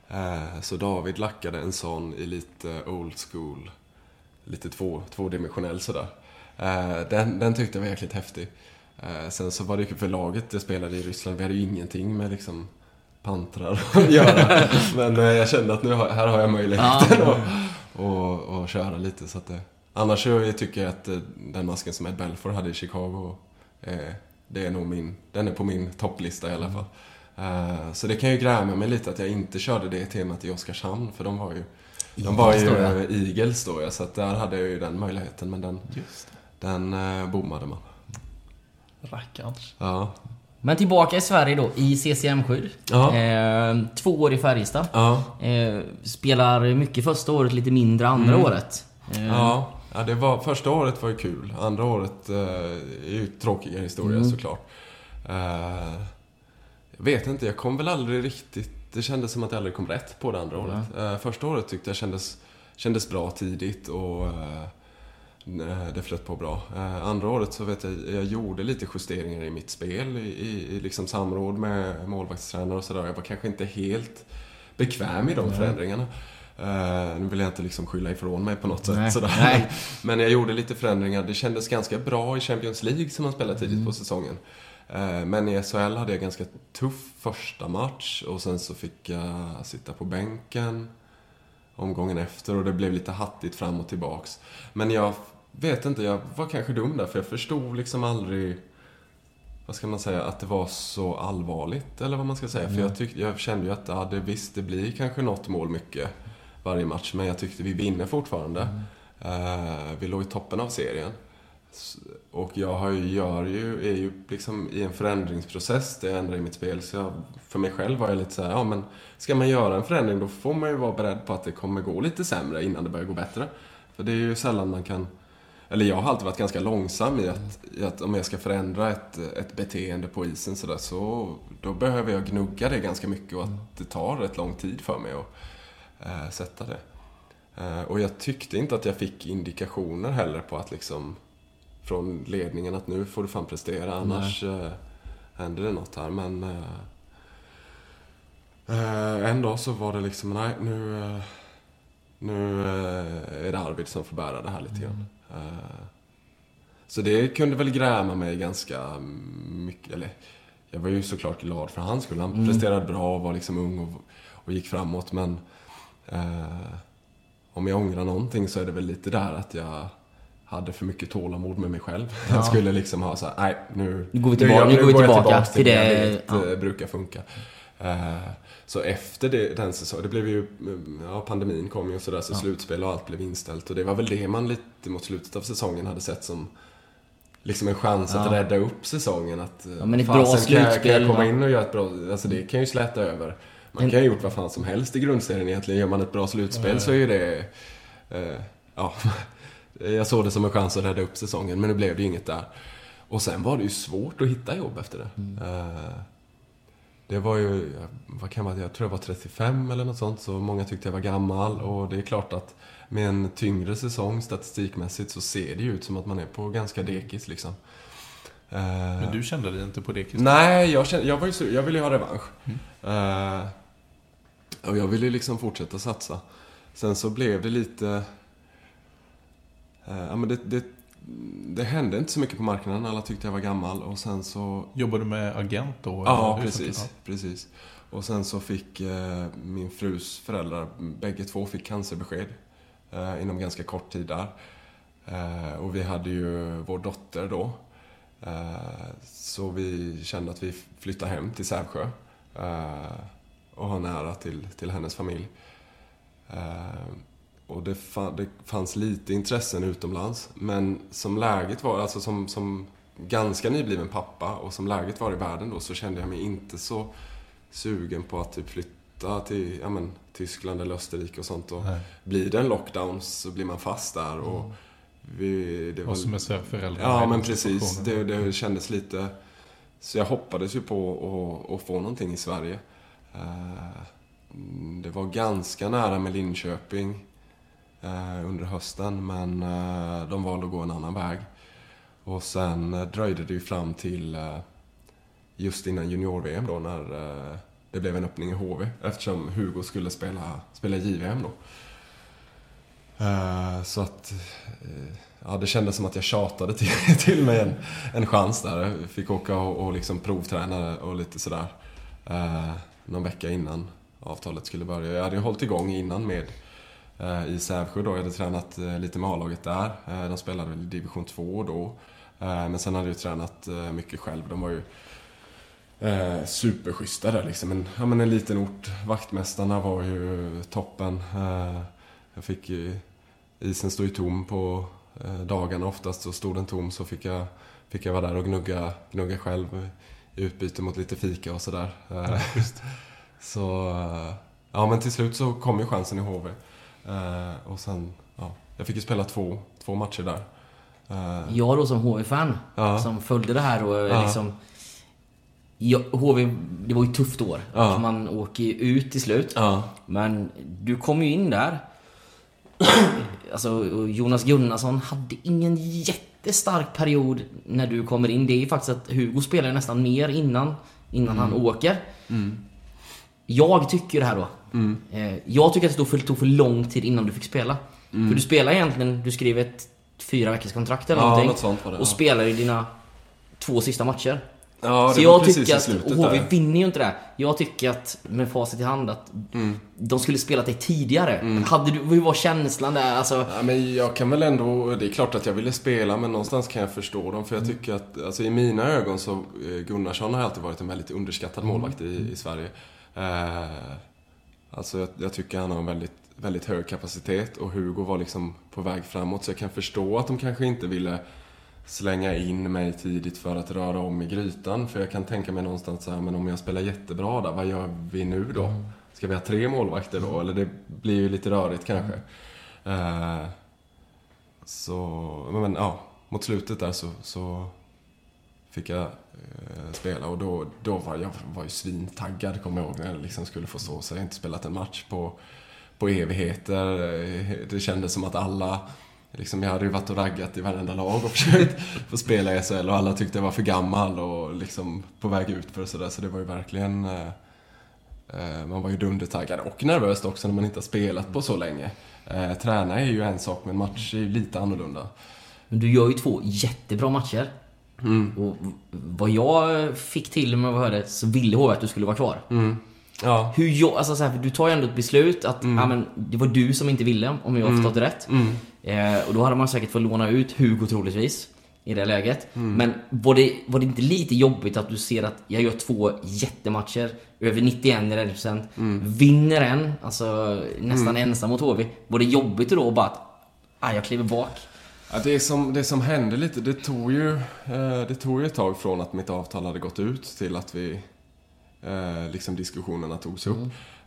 Eh, Så David lackade en sån i lite old school, lite två, tvådimensionell sådär. Eh, Den, den tyckte jag var jäkligt häftig. Sen så var det ju för laget jag spelade i Ryssland, vi hade ju ingenting med liksom pantrar att göra. Men jag kände att nu har, här har jag möjligheten att och, och köra lite. Så att det, annars så tycker jag att eh, den masken som Ed Belfour hade i Chicago, eh, det är nog min, den är på min topplista i alla fall. Eh, så det kan ju gräma mig lite att jag inte körde det temat i Oskarshamn, för de var ju de var ju Eagles då, ja, så där hade jag ju den möjligheten, men den, den eh, bommade man. Rackarns. Ja. Men tillbaka i Sverige då, i CCM-skydd. Ja. Eh, två år i Färjestad. Ja. Eh, spelar mycket första året, lite mindre andra året. Eh, Ja, ja det var, första året var ju kul. Andra året eh, är ju tråkigare historia såklart. Eh, jag vet inte, jag kom väl aldrig riktigt... Det kändes som att jag aldrig kom rätt på det andra året. Eh, första året tyckte jag kändes, kändes bra tidigt och eh, det flöt på bra. Eh, andra året så vet jag, jag gjorde lite justeringar i mitt spel i, i, i liksom samråd med målvaktstränare och sådär. Jag var kanske inte helt bekväm i de förändringarna. Eh, nu vill jag inte liksom skylla ifrån mig på något sätt. Nej, Sådär. nej. Men jag gjorde lite förändringar. Det kändes ganska bra i Champions League som man spelade tidigt Mm. på säsongen. Eh, Men i SHL hade jag ganska tuff första match och sen så fick jag sitta på bänken omgången efter och det blev lite hattigt fram och tillbaks. Men jag vet inte, jag var kanske dum där för jag förstod liksom aldrig vad ska man säga, att det var så allvarligt eller vad man ska säga. För jag, tyck, jag kände ju att ja, det, visst, det blir kanske något mål mycket varje match, men jag tyckte vi vinner fortfarande. Eh, vi låg i toppen av serien. Och jag har ju, gör ju, är ju liksom i en förändringsprocess där jag ändrar i mitt spel. Så jag, för mig själv var jag lite så här, ja men ska man göra en förändring då får man ju vara beredd på att det kommer gå lite sämre innan det börjar gå bättre. För det är ju sällan man kan eller jag har alltid varit ganska långsam i att, i att om jag ska förändra ett, ett beteende på isen så, där, så då behöver jag gnugga det ganska mycket och att det tar rätt lång tid för mig att eh, sätta det. Eh, och jag tyckte inte att jag fick indikationer heller på att liksom från ledningen att nu får du fan prestera annars eh, händer det något här. Men eh, eh, en dag så var det liksom, nej nu, eh, nu är det Arvid som får bära det här lite grann. Eh, så det kunde väl gräma mig ganska mycket. Eller, jag var ju såklart glad för hans skull. Han presterade bra och var liksom ung och, och gick framåt. Men eh, om jag ångrar någonting så är det väl lite där att jag hade för mycket tålamod med mig själv. Jag skulle liksom ha så här, nej nu... Nu går vi nu tillbaka- nu går vi jag tillbaka tillbaks till det- när livet, ja. eh, brukar funka. Eh, Så efter det, den säsongen, det blev ju, ja pandemin kom ju och sådär, så slutspel och allt blev inställt. Och det var väl det man lite mot slutet av säsongen hade sett som liksom en chans att Ja. rädda upp säsongen. Att, Ja, men ett bra kan jag- Kan jag slutspel, komma in och göra ett bra, alltså det kan ju släta över. Man kan ju ha gjort vad fan som helst i grundserien egentligen. Gör man ett bra slutspel så är ju det, eh, ja. Jag såg det som en chans att rädda upp säsongen, men nu blev det ju inget där. Och sen var det ju svårt att hitta jobb efter det. Eh, det var ju, vad kan man jag tror jag var 35 eller något sånt, så många tyckte jag var gammal. Och det är klart att med en tyngre säsong statistikmässigt så ser det ju ut som att man är på ganska dekis liksom. Eh, Men du kände dig inte på Christer? Nej, jag, kände, jag, var ju, jag ville ju ha revansch. Eh, och jag ville ju liksom fortsätta satsa. Sen så blev det lite... eh, ja, men det, det, det hände inte så mycket på marknaden. Alla tyckte jag var gammal. Och sen så... Jobbar du med agent då? Ja, precis. precis. Och sen så fick eh, min frus föräldrar, bägge två fick cancerbesked eh, inom ganska kort tid där. Och vi hade ju vår dotter då. Så vi kände att vi flyttar hem till Sävsjö. Och har nära till, till hennes familj. Eh, och det, fa- det fanns lite intressen utomlands. Men som läget var, alltså som, som ganska nybliven pappa och som läget var i världen då så kände jag mig inte så sugen på att typ flytta till ja, men, Tyskland eller Österrike och sånt. Och Nej. blir det en lockdown så blir man fast där. Och vi, det Och som är föräldrar Ja, men precis. Det, det kändes lite... Så jag hoppades ju på att, att få någonting i Sverige. Eh, det var ganska nära med Linköping eh, under hösten, men eh, de valde att gå en annan väg. Och sen dröjde det ju fram till just innan junior-VM då, när det blev en öppning i HV, eftersom Hugo skulle spela, spela JVM då. Så att, ja det kändes som att jag tjatade till, till mig en, en chans där. Jag fick åka och, och liksom provträna och lite sådär. Någon vecka innan avtalet skulle börja. Jag hade ju hållit igång innan med eh, i Sävsjö då. Jag hade tränat eh, lite med A-laget där. Eh, de spelade väl i division 2 då. Men sen hade jag ju tränat mycket själv. De var ju eh, superschyssta där liksom. En, ja, men en liten ort. Vaktmästarna var ju toppen. Eh, jag fick ju, isen stod ju tom på eh, dagarna oftast. Så stod den tom så fick jag, fick jag vara där och gnugga, gnugga själv utbyte mot lite fika och sådär. Eh, så, eh, ja men till slut så kom ju chansen i HV. Eh, och sen, ja, jag fick ju spela två, två matcher där. Jag då som HV-fan, Ja. som följde det här och Ja. liksom... Ja, HV, det var ju ett tufft år. Ja. Man åker ju ut till slut. ja. Men du kom ju in där. alltså, Jonas Gunnarsson hade ingen jättestark period när du kommer in. Det är ju faktiskt att Hugo spelar nästan mer innan, innan han åker. Jag tycker det här då. Eh, jag tycker att det tog för, lång tid innan du fick spela. För du spelar egentligen, du skrev ett fyra veckors kontrakt eller Ja, någonting. något sånt det, och ja. spelar i dina två sista matcher. Ja, det Så jag tycker att, och HV där. vinner ju inte det. Jag tycker att, med facit i hand, att Mm. de skulle spelat det tidigare. Hade du, hur var känslan där? Alltså, Ja, men jag kan väl ändå, det är klart att jag ville spela men någonstans kan jag förstå dem för jag tycker att, alltså i mina ögon så, eh, Gunnarsson har alltid varit en väldigt underskattad målvakt i, i Sverige. Eh, alltså jag, jag tycker han har en väldigt, väldigt hög kapacitet och Hugo var liksom på väg framåt så jag kan förstå att de kanske inte ville slänga in mig tidigt för att röra om i grytan. För jag kan tänka mig någonstans så här, men om jag spelar jättebra där, vad gör vi nu då? Ska vi ha tre målvakter då? Eller det blir ju lite rörigt kanske. Eh, så, men ja, mot slutet där så, så fick jag eh, spela och då, då var jag var ju svintaggad kommer jag ihåg när jag liksom skulle få stå. Så jag har inte spelat en match på, på evigheter. Eh, Det kändes som att alla Liksom, jag hade ju varit och raggat i varenda lag och försökt få spela i SHL och alla tyckte jag var för gammal och liksom på väg ut för sådär. Så det var ju verkligen... Eh, eh, man var ju dundertaggad och nervös också när man inte har spelat på så länge. Eh, träna är ju en sak men match är ju lite annorlunda. men du gör ju två jättebra matcher. Mm. Och vad jag fick till mig och hörde så ville HV att du skulle vara kvar. Ja. Hur jag, alltså så här, du tar ju ändå ett beslut att Mm. ja, men, det var du som inte ville, om jag har förstått det rätt. Eh, och då hade man säkert fått låna ut Hugo troligtvis. I det läget. Mm. Men var det, var det inte lite jobbigt att du ser att jag gör två jättematcher, över 91 i räddningsprocent, Mm. vinner en, alltså nästan ensam mot HV. Var det jobbigt då bara att, ah, jag kliver bak? Ja, det, som, det som hände lite, det tog ju eh, det tog ju ett tag från att mitt avtal hade gått ut till att vi eh, liksom diskussionerna togs upp.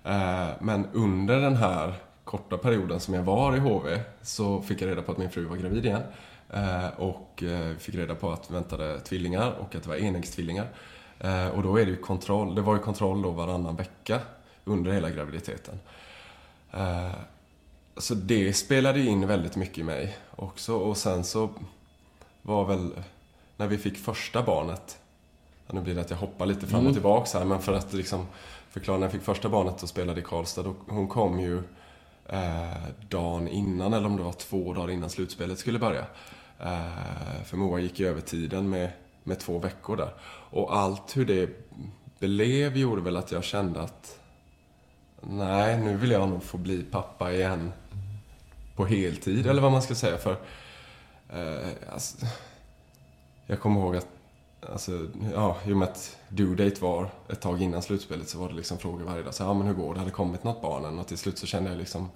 Eh, men under den här korta perioden som jag var i HV så fick jag reda på att min fru var gravid igen. Eh, och eh, fick reda på att vi väntade tvillingar och att det var enäggstvillingar. Eh, och då är det ju kontroll, det var ju kontroll då varannan vecka under hela graviditeten. Så det spelade in väldigt mycket i mig också. Och sen så var väl, när vi fick första barnet, nu blir det att jag hoppar lite fram och tillbaks här, men för att liksom förklara, när jag fick första barnet och spelade i Karlstad, hon kom ju eh, dagen innan, eller om det var två dagar innan slutspelet skulle börja. Eh, för Moa gick ju över tiden med, med två veckor där. Och allt hur det blev gjorde väl att jag kände att nej, nu vill jag nog få bli pappa igen på heltid, eller vad man ska säga. För eh, alltså, jag kommer ihåg att Alltså, ja, i och med att due date var ett tag innan slutspelet så var det liksom frågor varje dag. Så, ja, men hur går det? Hade det kommit något barn än? Och till slut så kände jag liksom,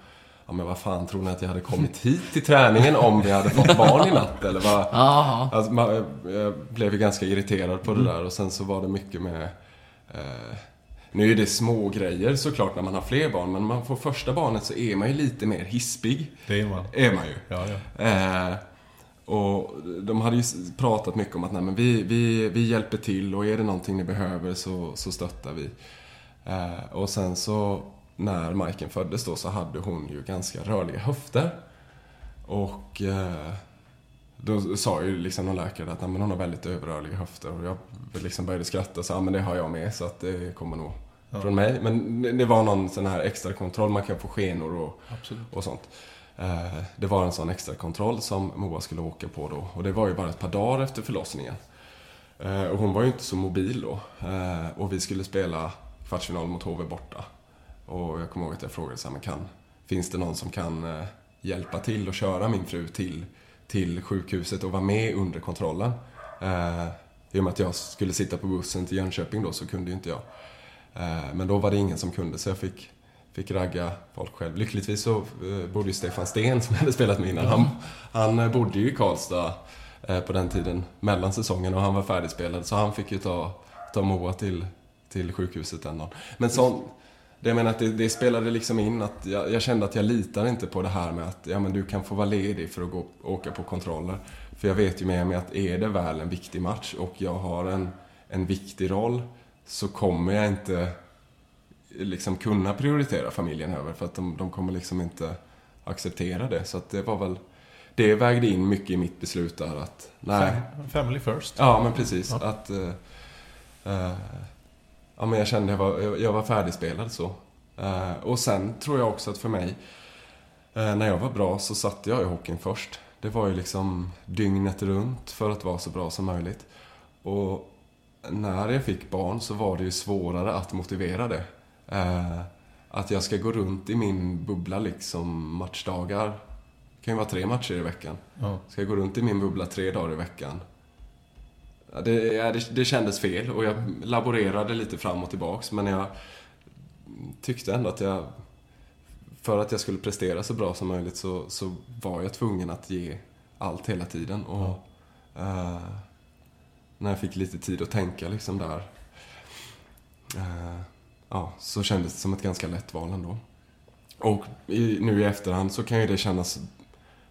ja men vad fan, tror ni att jag hade kommit hit till träningen om vi hade fått barn i natt? Eller vad? Alltså, man, jag blev ju ganska irriterad på det där och sen så var det mycket med... Eh, nu är det små grejer såklart när man har fler barn, men när man får första barnet så är man ju lite mer hispig. Det är man. Är man ju. Ja, ja. Eh, och de hade ju pratat mycket om att nej, men vi, vi, vi hjälper till och är det någonting ni behöver så, så stöttar vi. Eh, och sen så när Majken föddes då så hade hon ju ganska rörliga höfter. Och eh, då sa ju liksom någon läkare att nej, men hon har väldigt överrörliga höfter. Och jag liksom började skratta och sa ja, men det har jag med så att det kommer nog från mig. Men det- det var någon sån här extra kontroll man kan få skenor och, Absolut. och sånt. Eh, det var en sån extra kontroll som Moa skulle åka på då. Och det var ju bara ett par dagar efter förlossningen. Eh, och hon var ju inte så mobil då. Eh, och vi skulle spela kvartsfinal mot HV borta. Och jag kommer ihåg att jag frågade så här, men kan, finns det någon som kan hjälpa till och köra min fru till, till sjukhuset och vara med under kontrollen? I och med att jag skulle sitta på bussen till Jönköping då så kunde ju inte jag. Men då var det ingen som kunde så jag fick, fick ragga folk själv. Lyckligtvis så eh, bodde ju Stefan Sten som jag hade spelat med innan. Han, han eh, bodde ju i Karlstad eh, på den tiden mellan säsongen och han var färdigspelad så han fick ju ta, ta Moa till, till sjukhuset den dagen. Men sånt... det jag menar att det, det spelade liksom in att jag, jag kände att jag litar inte på det här med att ja, men du kan få vara ledig för att gå, åka på kontroller. För jag vet ju med mig att är det väl en viktig match och jag har en, en viktig roll så kommer jag inte liksom kunna prioritera familjen över för att de, de kommer liksom inte acceptera det. Så att det var väl, det vägde in mycket i mitt beslut där att, nej. Fam- Family first. Ja, men precis. Ja. Att, eh, eh, ja, men jag kände jag var, jag, jag var färdigspelad så. Eh, och sen tror jag också att för mig, när jag var bra så satte jag i hockeyn först. Det var ju liksom dygnet runt för att vara så bra som möjligt. Och när jag fick barn så var det ju svårare att motivera det. Eh, att jag ska gå runt i min bubbla liksom matchdagar. Det kan ju vara tre matcher i veckan. Ja. Ska jag gå runt i min bubbla tre dagar i veckan? Ja, det, ja, det, det kändes fel och jag laborerade lite fram och tillbaks men jag tyckte ändå att jag för att jag skulle prestera så bra som möjligt så, så var jag tvungen att ge allt hela tiden. Och eh, när jag fick lite tid att tänka liksom där eh, ja, så kändes det som ett ganska lätt val ändå. Och i, nu i efterhand så kan ju det kännas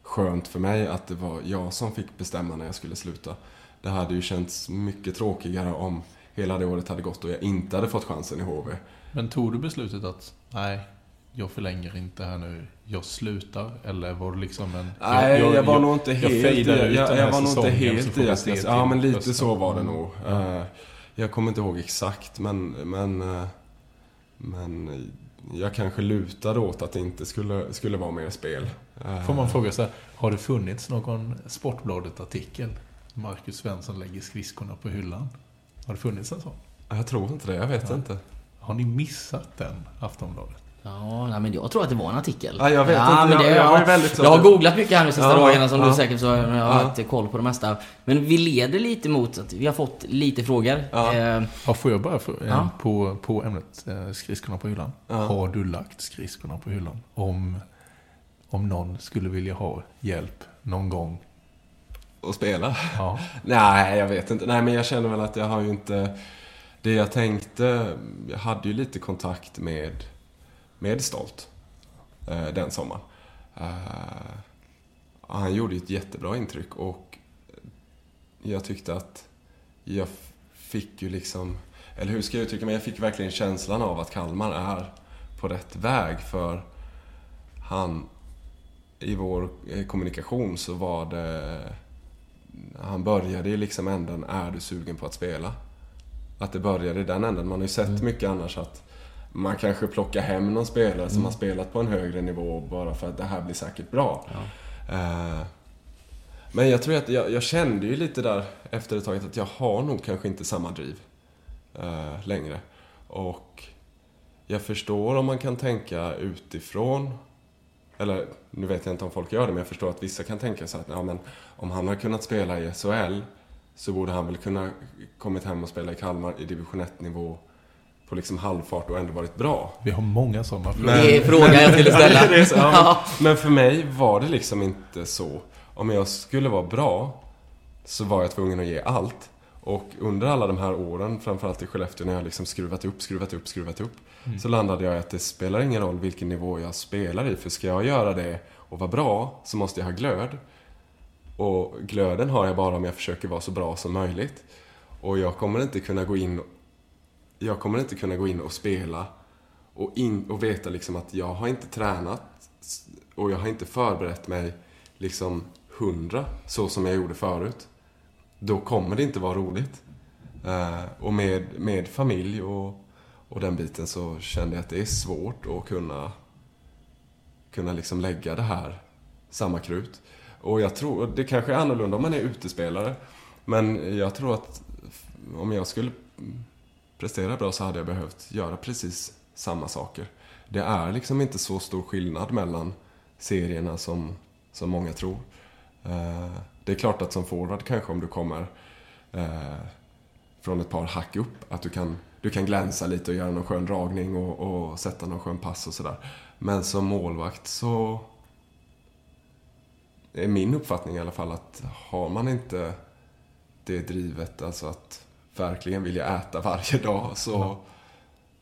skönt för mig att det var jag som fick bestämma när jag skulle sluta. Det hade ju känts mycket tråkigare om hela det året hade gått och jag inte hade fått chansen i HV. Men tog du beslutet att nej, jag förlänger inte här nu, jag slutar? Eller var det liksom en... Nej, jag, var nog inte jag helt i, ut jag, jag var nog inte helt i att jag, Ja, men lite hösten. så var det nog. Ja. Eh, Jag kommer inte ihåg exakt, men, men, eh, men jag kanske lutade åt att det inte skulle, skulle vara mer spel. Eh, Får man fråga så här, har det funnits någon Sportbladet-artikel? Marcus Svensson lägger skridskorna på hyllan. Har det funnits en sån? Jag tror inte det, jag vet Ja. inte. Har ni missat den, Aftonbladet? Ja, nej, men jag tror att det var en artikel. Ja, jag vet ja, inte. Men det, Jag- jag var väldigt jag har googlat mycket här nu sista Ja, dagarna som ja. du säkert så jag har Ja. haft koll på det mesta. Men vi leder lite mot att vi har fått lite frågor. Ja. Eh, Ja, får jag bara få, eh, Ja. på, på ämnet eh, skridskorna på hyllan. Ja. Har du lagt skridskorna på hyllan? Om, om någon skulle vilja ha hjälp någon gång? Och spela. Ja. Nej, jag vet inte. Nej, men jag känner väl att jag har ju inte... Det jag tänkte... Jag hade ju lite kontakt med, med Stolt eh, den sommaren. Eh, han gjorde ju ett jättebra intryck och jag tyckte att jag fick ju liksom... Eller hur ska jag uttrycka mig? Jag fick verkligen känslan av att Kalmar är på rätt väg för han... I vår eh, kommunikation så var det han började i liksom änden, är du sugen på att spela? Att det började i den änden. Man har ju sett mycket annars att man kanske plockar hem någon spelare som har spelat på en högre nivå bara för att det här blir säkert bra. Eh, men jag tror att jag, jag kände ju lite där efter ett tag att jag har nog kanske inte samma driv eh, längre. Och jag förstår om man kan tänka utifrån eller nu vet jag inte om folk gör det, men jag förstår att vissa kan tänka sig att ja, men, om han har kunnat spela i SHL så borde han väl kunna kommit hem och spela i Kalmar i division 1-nivå på liksom halvfart och ändå varit bra. Vi har många sådana frågor. Det är frågan jag skulle ställa. Så, ja, men, för mig var det liksom inte så. Om jag skulle vara bra så var jag tvungen att ge allt. Och under alla de här åren, framförallt i Skellefteå, när jag liksom skruvat upp, skruvat upp, skruvat upp. Så landade jag i att det spelar ingen roll vilken nivå jag spelar i. För ska jag göra det och vara bra så måste jag ha glöd. Och glöden har jag bara om jag försöker vara så bra som möjligt. Och jag kommer inte kunna gå in jag kommer inte kunna gå in och spela och, in, och veta liksom att jag har inte tränat och jag har inte förberett mig liksom hundra så som jag gjorde förut. Då kommer det inte vara roligt. Eh, och med, med familj och, och den biten så kände jag att det är svårt att kunna, kunna liksom lägga det här samma krut. Och jag tror, det kanske är annorlunda om man är utespelare. Men jag tror att om jag skulle prestera bra så hade jag behövt göra precis samma saker. Det är liksom inte så stor skillnad mellan serierna som, som många tror. Eh, det är klart att som forward kanske om du kommer eh, från ett par hack upp, att du kan, du kan glänsa lite och göra någon skön dragning och, och sätta någon skön pass och sådär. Men som målvakt så är min uppfattning i alla fall att har man inte det drivet, alltså att verkligen vilja äta varje dag, så,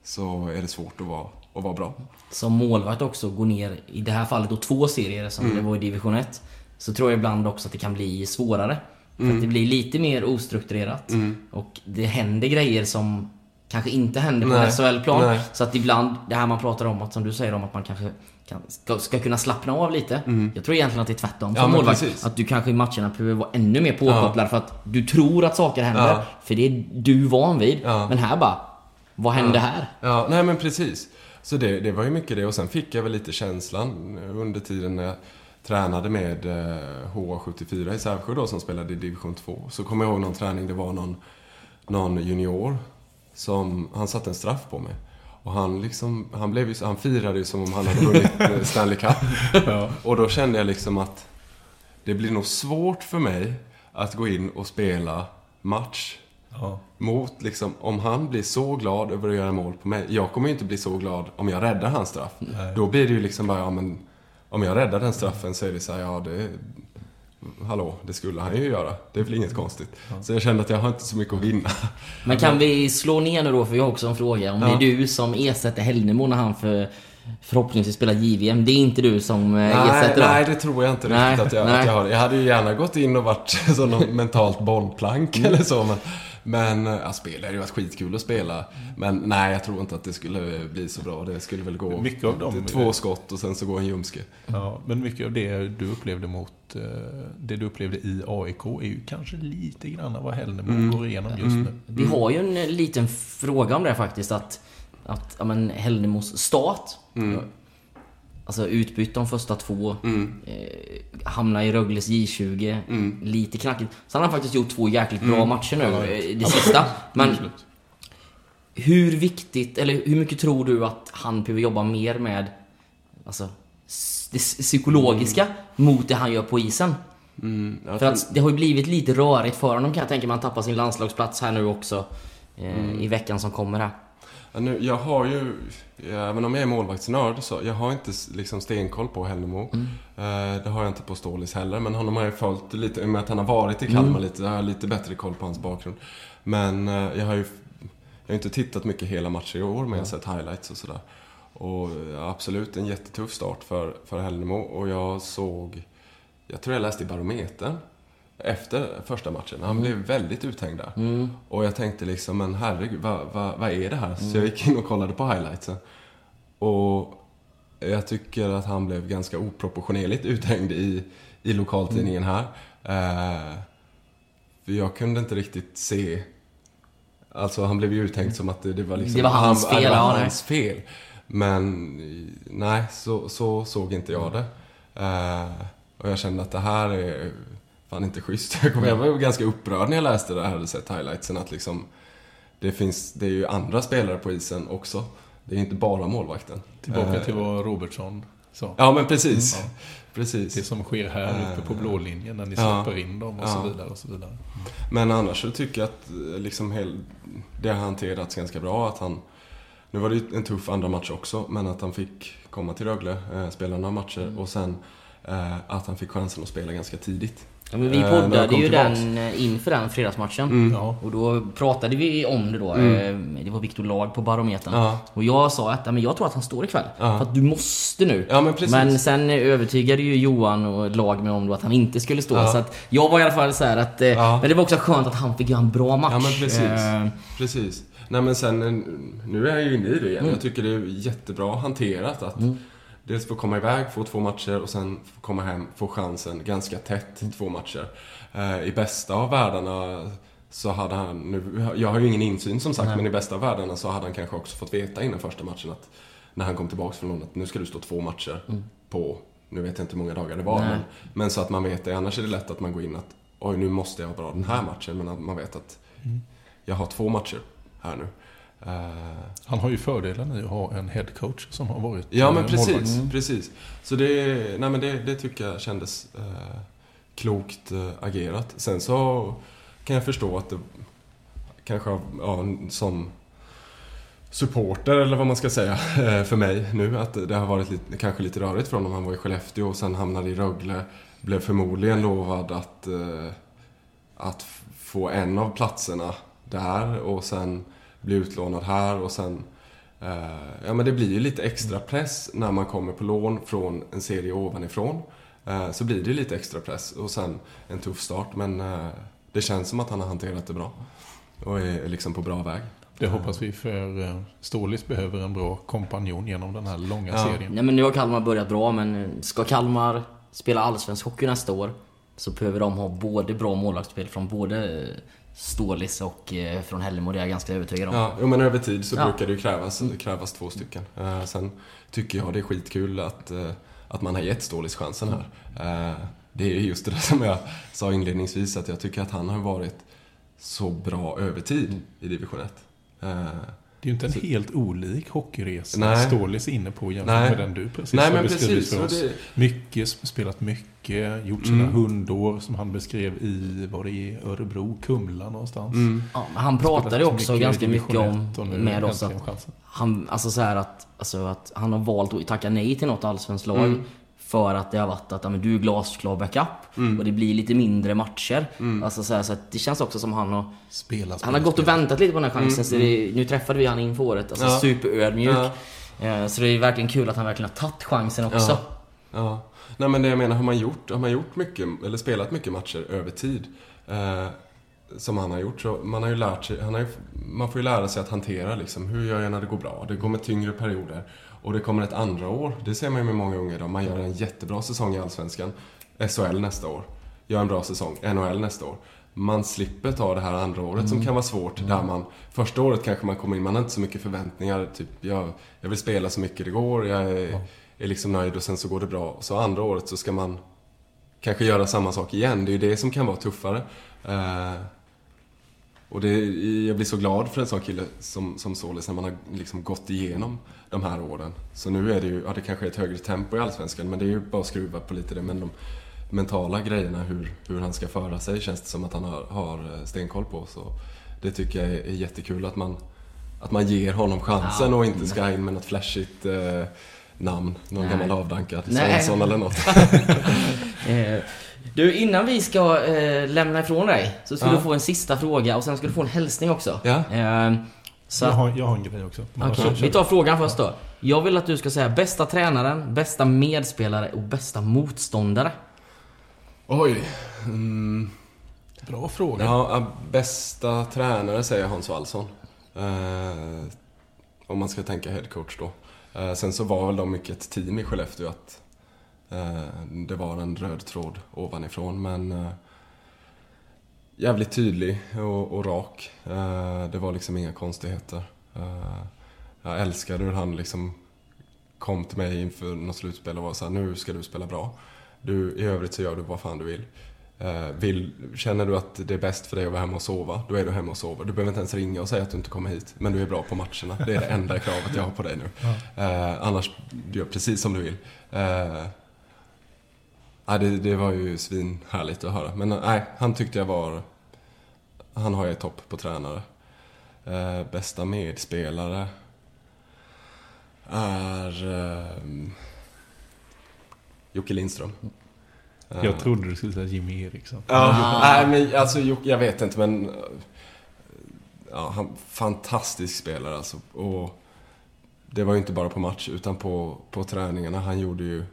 så är det svårt att vara, att vara bra. Som målvakt också gå ner, i det här fallet då två serier som Mm. det var i division 1. Så tror jag ibland också att det kan bli svårare. För Mm. att det blir lite mer ostrukturerat. Och det händer grejer som kanske inte händer på. SHL-plan. Så att ibland, det här man pratar om, att som du säger om att man kanske kan, ska, ska kunna slappna av lite. Jag tror egentligen att det är tvärtom Mm. Ja, som men målvakt. Att du kanske i matcherna behöver vara ännu mer påkopplad för att du tror att saker händer. Ja. För det är du van vid. Ja. Men här bara, vad hände här? Ja, nej men precis. Så det, det var ju mycket det och sen fick jag väl lite känslan under tiden när jag tränade med eh, HA74 i Sävsjö då som spelade i division 2. Så kommer jag ihåg någon träning, det var någon, någon junior som, han satte en straff på mig. Och han liksom, han blev ju, han firade ju som om han hade vunnit eh, Stanley Cup. Och då kände jag liksom att det blir nog svårt för mig att gå in och spela match Ja. mot liksom, om han blir så glad över att göra mål på mig. Jag kommer ju inte bli så glad om jag räddar hans straff. Då blir det ju liksom bara, ja men om jag räddar den straffen så är det så här, ja det... Hallå, det skulle han ju göra. Det är väl inget konstigt. Så jag kände att jag har inte så mycket att vinna. Men kan vi slå ner nu då, för jag har också en fråga. Om Ja. det är du som ersätter Hällnemo när han för, förhoppningsvis spelar JVM. Det är inte du som eh, Nej, ersätter då? nej, det tror jag inte Nej, riktigt att jag, nej. att jag har. Jag hade ju gärna gått in och varit som någon mentalt bollplank eller så. Men, men ja, spela det hade ju varit skitkul att spela. Men nej, jag tror inte att det skulle bli så bra. Det skulle väl gå Mycket av dem- två skott och sen så går en ljumske. Ja, men mycket av det du upplevde mot eh, det du upplevde i AIK är ju kanske lite grann vad Hällnemo går igenom just nu. Vi har ju en eh, liten fråga om det faktiskt. Att, att ja, men Hällnemos start. Alltså utbytt de första två. Eh, hamna i Rögles J20. Lite knackigt. Sen har han faktiskt gjort två jäkligt bra matcher nu. eh, Det sista. Men hur viktigt, eller hur mycket tror du att han behöver jobba mer med alltså, det psykologiska mot det han gör på isen? Mm, För att det har ju blivit lite rörigt för honom kan jag tänka mig. Han tappar sin landslagsplats här nu också. Eh, I veckan som kommer här. Ja, nu, jag har ju, även om jag är målvaktsnörd, så jag har inte liksom stenkoll på Hällemo. Eh, det har jag inte på Stålis heller, men honom har jag följt lite, i och med att han har varit i Kalmar lite, jag har lite bättre koll på hans bakgrund. Men eh, jag har ju jag har inte tittat mycket hela matcher i år, men jag har sett highlights och sådär. Och absolut en jättetuff start för, för Hällemo och jag såg, jag tror jag läste i Barometern efter första matchen. Han blev väldigt uthängd där. Och jag tänkte liksom, men herregud, vad, vad, vad är det här? Så jag gick in och kollade på highlightsen. Och jag tycker att han blev ganska oproportionerligt uthängd i, i lokaltidningen här. Eh, för jag kunde inte riktigt se... Alltså han blev ju uthängd som att det, det var liksom... Det var hans han, fel, Det var hans fel. Men nej, så, så såg inte jag det. Eh, och jag kände att det här är fan inte schysst. Jag kom- Jag var ganska upprörd när jag läste det här och hade sett highlightsen att liksom... Det finns, det är ju andra spelare på isen också. Det är inte bara målvakten. Tillbaka Eh, till vad Robertson sa. Ja, men precis. Ja. Precis. Det som sker här uppe på blå linjen när ni Ja. släpper in dem och Ja. så vidare. Och så vidare. Men annars så tycker jag att eh, liksom hel, det har hanterats ganska bra. Att han, nu var det ju en tuff andra match också, men att han fick komma till Rögle, eh, spela några matcher och sen eh, att han fick chansen att spela ganska tidigt. Ja, men vi Eh, poddade ju tillbaks. den eh, inför den fredagsmatchen. Mm. Ja. Och då pratade vi om det då. Eh, Det var Viktor Lag på Barometern. Ja. Och jag sa att men jag tror att han står ikväll. Ja. För att du måste nu. Ja, men. Men sen övertygade ju Johan och Lag mig om då att han inte skulle stå. Ja. Så att jag var i alla fall så här att... Ja. Men det var också skönt att han fick göra en bra match. Ja, men precis. Eh, Precis. Nej men sen, nu är jag ju inne i det igen. Mm. Jag tycker det är jättebra hanterat att dels få komma iväg, få två matcher och sen få komma hem, få chansen ganska tätt två matcher. Eh, I bästa av världarna så hade han, nu, jag har ju ingen insyn som sagt, Nej. men i bästa av världarna så hade han kanske också fått veta innan första matchen att när han kom tillbaka från lånet att nu ska du stå två matcher på, nu vet jag inte hur många dagar det var, men, men så att man vet det. Annars är det lätt att man går in att oj, nu måste jag vara bra den här matchen, men att man vet att jag har två matcher här nu. Eh, Han har ju fördelen i att ha en headcoach som har varit ja, men eh, precis. målvakt. precis. Så det, nej, men det, det tycker jag kändes eh, klokt eh, agerat. Sen så kan jag förstå att det kanske, av- ja, som supporter eller vad man ska säga eh, för mig nu, att det har varit lite, kanske lite rörigt för honom. Han var i Skellefteå och sen hamnade i Rögle. Blev förmodligen lovad att, eh, att få en av platserna där och sen bli utlånad här och sen eh, Ja men det blir ju lite extra press när man kommer på lån från en serie ovanifrån. Eh, Så blir det lite extra press och sen en tuff start men eh, det känns som att han har hanterat det bra. Och är liksom på bra väg. Det hoppas vi för Stålis behöver en bra kompanjon genom den här långa Ja. serien. Nej men nu har Kalmar börjat bra men ska Kalmar spela allsvensk hockey nästa år så behöver de ha både bra målvaktsspel från både Stålis och eh, från Hällemo, det är jag ganska övertygad om. Ja, men över tid så Ja. brukar det ju krävas, krävas två stycken. Eh, sen tycker jag det är skitkul att, eh, att man har gett Stålis chansen här. Det är just det där som jag sa inledningsvis, att jag tycker att han har varit så bra över tid i division 1. Det är ju inte en helt olik hockeyresa Nej. Stålis inne på jämfört Nej. med den du precis Nej, har beskrivit precis, för oss. det- Mycket, spelat mycket, gjort sina Mm. hundår som han beskrev i, var det i Örebro, Kumla någonstans. mm. Ja, men han pratade också mycket ganska mycket om med oss att han, alltså så här att, alltså att han har valt att tacka nej till något allsvenskt lag Mm. För att det har varit att ja, men du är glasklar backup Mm. och det blir lite mindre matcher. Alltså så, här, så att det känns också som han har Spela, Han har gått och väntat lite på den här chansen. Så det, nu träffade vi han inför året. Alltså Ja. superödmjuk. Ja. Eh, Så det är verkligen kul att han verkligen har tagit chansen också. Ja. Nej men det jag menar, har man gjort, har man gjort mycket, eller spelat mycket matcher över tid, eh, som han har gjort, så man har ju lärt sig, han har ju, man får ju lära sig att hantera liksom, hur gör jag när det går bra? Det kommer tyngre perioder. Och det kommer ett andra år, det ser man ju med många unga idag. Man gör en jättebra säsong i Allsvenskan, SHL nästa år. Gör en bra säsong, NHL nästa år. Man slipper ta det här andra året som kan vara svårt. Där man, första året kanske man kommer in, man har inte så mycket förväntningar. Typ, jag, jag vill spela så mycket det går, jag är, är liksom nöjd och sen så går det bra. Så andra året så ska man kanske göra samma sak igen. Det är ju det som kan vara tuffare. Eh, Och det, jag blir så glad för en sån kille som, som Solis när man har liksom gått igenom de här åren. Så nu är det ju, ja det kanske är ett högre tempo i Allsvenskan, men det är ju bara att skruva på lite det. Men de mentala grejerna, hur, hur han ska föra sig, känns det som att han har, har eh, stenkoll på. Så det tycker jag är, är jättekul att man, att man ger honom chansen Ja. och inte ska in med något flashigt eh, namn. Någon Nej. gammal avdankad. Svensson eller något. Du, innan vi ska eh, lämna ifrån dig så ska Ja. du få en sista fråga och sen ska du få en hälsning också. Ja. Eh, så Jag har, jag har en grej också. Okej, vi tar frågan först då. Jag vill att du ska säga bästa tränaren, bästa medspelare och bästa motståndare. Oj. Mm. Bra fråga. Ja, bästa tränare säger Hans Wallson. Eh, om man ska tänka headcoach då. Eh, sen så var väl de mycket ett team i Skellefteå att det var en röd tråd ovanifrån. Men eh, jävligt tydlig och, och rak. Eh, det var liksom inga konstigheter. Eh, jag älskade hur han liksom kom till mig inför något slutspel och var så här, nu ska du spela bra. Du, I övrigt så gör du vad fan du vill. Eh, vill, känner du att det är bäst för dig att vara hemma och sova, då är du hemma och sover. Du behöver inte ens ringa och säga att du inte kommer hit, men du är bra på matcherna. Det är det enda kravet jag har på dig nu. Eh, annars, du gör precis som du vill. Eh, nej, det, det var ju svinhärligt att höra. Men nej, han tyckte jag var... Han har jag i topp på tränare. Eh, bästa medspelare är... Eh, Jocke Lindström. Eh, Jag trodde du skulle säga Jimmy Eriksson. Ja, nej men alltså Jocke- jag vet inte men... Ja, han, fantastisk spelare alltså. Och det var ju inte bara på match utan på, på träningarna. Han gjorde ju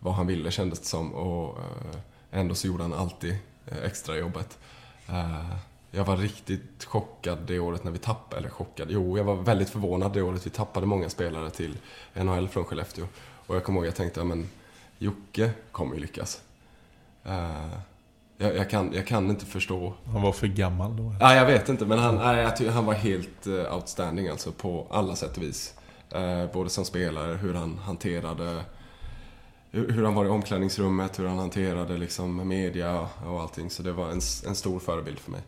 vad han ville kändes det som. Och eh, ändå så gjorde han alltid eh, extra jobbet. Eh, jag var riktigt chockad det året när vi tappade, eller chockad, jo jag var väldigt förvånad det året vi tappade många spelare till NHL från Skellefteå. Och jag kommer ihåg jag tänkte, ja, men Jocke kommer ju lyckas. Jag, jag, kan, jag kan inte förstå. Han var för gammal då. Nej, jag vet inte, men han, nej, jag tycker han var helt outstanding alltså på alla sätt och vis. Både som spelare, hur han hanterade hur, hur han var i omklädningsrummet, hur han hanterade liksom media och allting. Så det var en, en stor förebild för mig.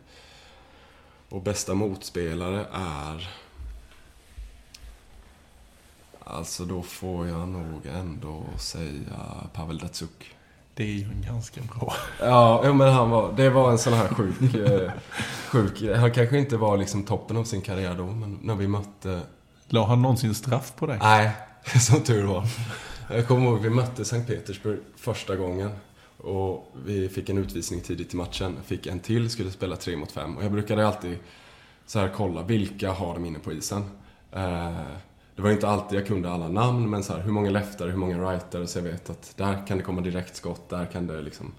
Och bästa motspelare är... Alltså då får jag nog ändå säga Pavel Datsuk. Det är ju en ganska bra. Ja, men han var, det var en sån här sjuk, eh, sjuk... Han kanske inte var liksom toppen av sin karriär då, men när vi mötte... La han någonsin straff på dig? Nej, som tur var. Jag kommer ihåg, vi mötte Sankt Petersburg första gången. Och vi fick en utvisning tidigt i matchen. Fick en till, skulle spela tre mot fem. Och jag brukade alltid så här kolla, vilka har de inne på isen? Eh, det var inte alltid jag kunde alla namn, men så här, hur många leftare, hur många rightare, så jag vet att där kan det komma direktskott, där kan det liksom...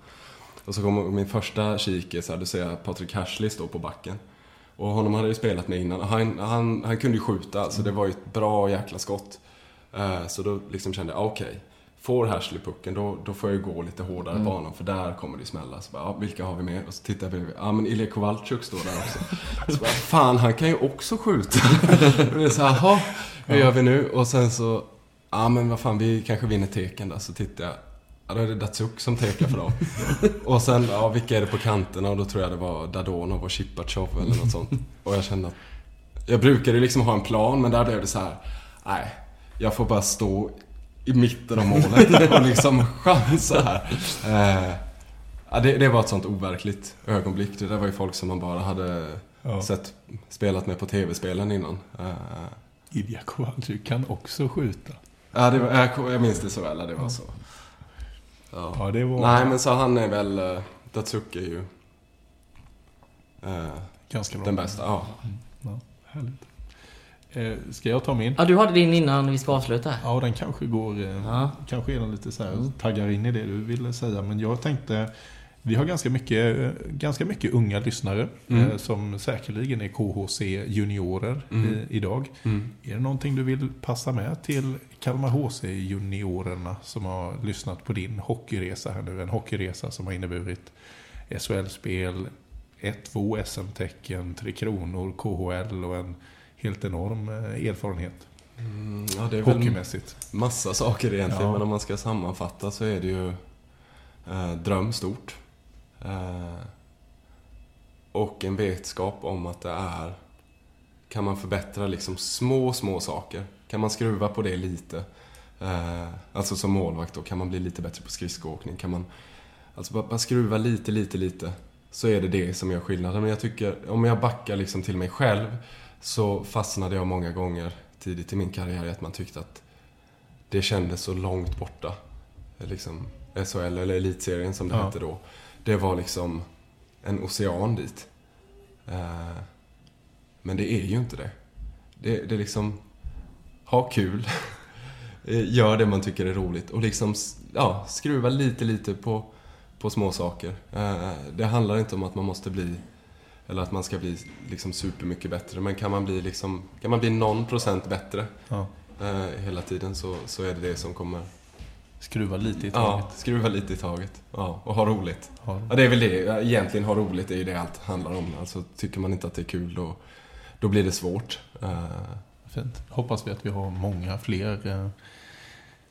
Och så kom min första kik, är så här, då ser jag Patrik Hashley stå på backen. Och honom hade jag ju spelat med innan. Han, han, han kunde ju skjuta, så det var ju ett bra jäkla skott. Eh, Så då liksom kände jag, ah, okej. Får Hashley pucken, då, då får jag gå lite hårdare på honom, för där kommer det smälla. Så bara, ah, vilka har vi med? Och så tittar jag bredvid, ja ah, men Ilja Kowalczyk står där också. Så bara, fan han kan ju också skjuta. Och det är så jaha, hur gör vi nu? Och sen så, ja men vad fan, vi kanske vinner teken där. Så tittar jag, ja då är det Datsuk som tekar för dem. och sen, ja vilka är det på kanterna? Och då tror jag det var Dadonov och Chipachov eller något sånt. Och jag kände att, jag brukade liksom ha en plan, men där blev det så här, nej, jag får bara stå i mitten av målet och liksom chansa här. Eh, ja, det, det var ett sånt overkligt ögonblick. Det där var ju folk som man bara hade Ja. sett, spelat med på tv-spelen innan. Eh, Ilja Kowalczyk kan också skjuta. ja, det var, jag, jag minns det så väl, det var så. Ja. Ja, det var Nej, men så han är väl, uh, Datsuk är ju eh, ganska bra. den bästa. Ja. Ja, härligt. Eh, ska jag ta min? Ja, du hade din innan vi ska avsluta. Ja, den kanske går... Eh, Ja. Kanske är den lite så här, taggar in i det du ville säga. Men jag tänkte... Vi har ganska mycket, eh, ganska mycket unga lyssnare Mm. eh, som säkerligen är KHC juniorer Mm. i, idag. Mm. Är det någonting du vill passa med till Kalmar HC juniorerna som har lyssnat på din hockeyresa här nu? En hockeyresa som har inneburit SHL-spel, 1-2 SM-tecken, Tre Kronor, KHL och en helt enorm eh, erfarenhet Mm, ja, det är väl hockeymässigt. massa saker egentligen, Ja. men om man ska sammanfatta så är det ju eh, dröm stort. Eh, och en vetskap om att det är... Kan man förbättra liksom små, små saker? Kan man skruva på det lite? Eh, alltså som målvakt då, kan man bli lite bättre på skridskoåkning? Kan man alltså bara, bara skruva lite, lite, lite? Så är det det som gör skillnaden. Men jag tycker, om jag backar liksom till mig själv så fastnade jag många gånger tidigt i min karriär i att man tyckte att det kändes så långt borta. Liksom SHL, eller Elitserien som det Ja. hette då. Det var liksom en ocean dit. Eh, men det är ju inte det. Det, det är liksom, ha kul. Eh, Gör det man tycker är roligt och liksom, ja, skruva lite, lite på, på små saker. Eh, Det handlar inte om att man måste bli, eller att man ska bli liksom supermycket bättre. Men kan man bli liksom, kan man bli någon procent bättre Ja. eh, hela tiden så, så är det det som kommer, Skruva lite i taget. ja, skruva lite i taget. Ja, och ha roligt. Ja. Ja, det är väl det. Egentligen ha roligt är ju det allt handlar om. Alltså, tycker man inte att det är kul då, då blir det svårt. Eh, Fint. Hoppas vi att vi har många fler eh,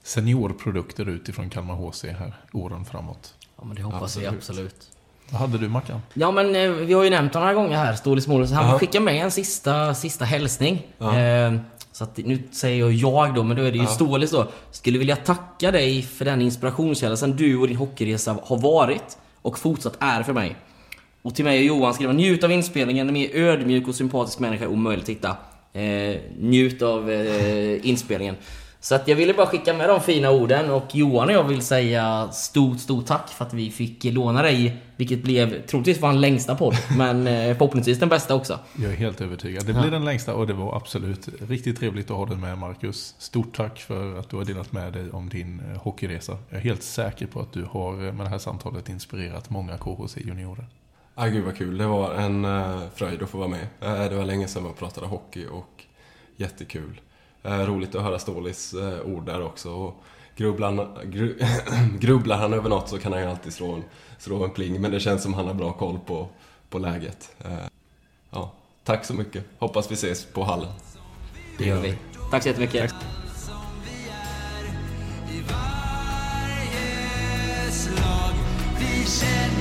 seniorprodukter utifrån Kalmar HC här åren framåt. Ja men det hoppas vi Absolut. Vad hade du Mackan? Ja men eh, vi har ju nämnt honom några gånger här, Stålis Målis. Han Ja. skickar med en sista, sista hälsning. Eh, så att nu säger jag jag då, men då är det ju Ja. Stålis då. Skulle vilja tacka dig för den inspirationskälla som du och din hockeyresa har varit och fortsatt är för mig. Och till mig och Johan skriver njut av inspelningen, en mer ödmjuk och sympatisk människa är omöjligt att hitta. Eh, njut av eh, inspelningen. Så att jag ville bara skicka med de fina orden och Johan och jag vill säga stort, stort tack för att vi fick låna dig, vilket blev troligtvis vår längsta podd, men eh, förhoppningsvis den bästa också. Jag är helt övertygad. Det blir den längsta och det var absolut riktigt trevligt att ha dig med Marcus. Stort tack för att du har delat med dig om din eh, hockeyresa. Jag är helt säker på att du har eh, med det här samtalet inspirerat många KHC-juniorer. Ah, gud vad kul. Det var en fröjd att få vara med. Det var länge sedan man pratade hockey och jättekul. Eh, roligt att höra Stålis uh, ord där också. Och grubblar, han- gru, grubblar han över något så kan han ju alltid slå en, slå en pling. Men det känns som han har bra koll på, på läget. Eh, ja, tack så mycket. Hoppas vi ses på hallen. Det gör vi. Tack så jättemycket. slag. Vi känner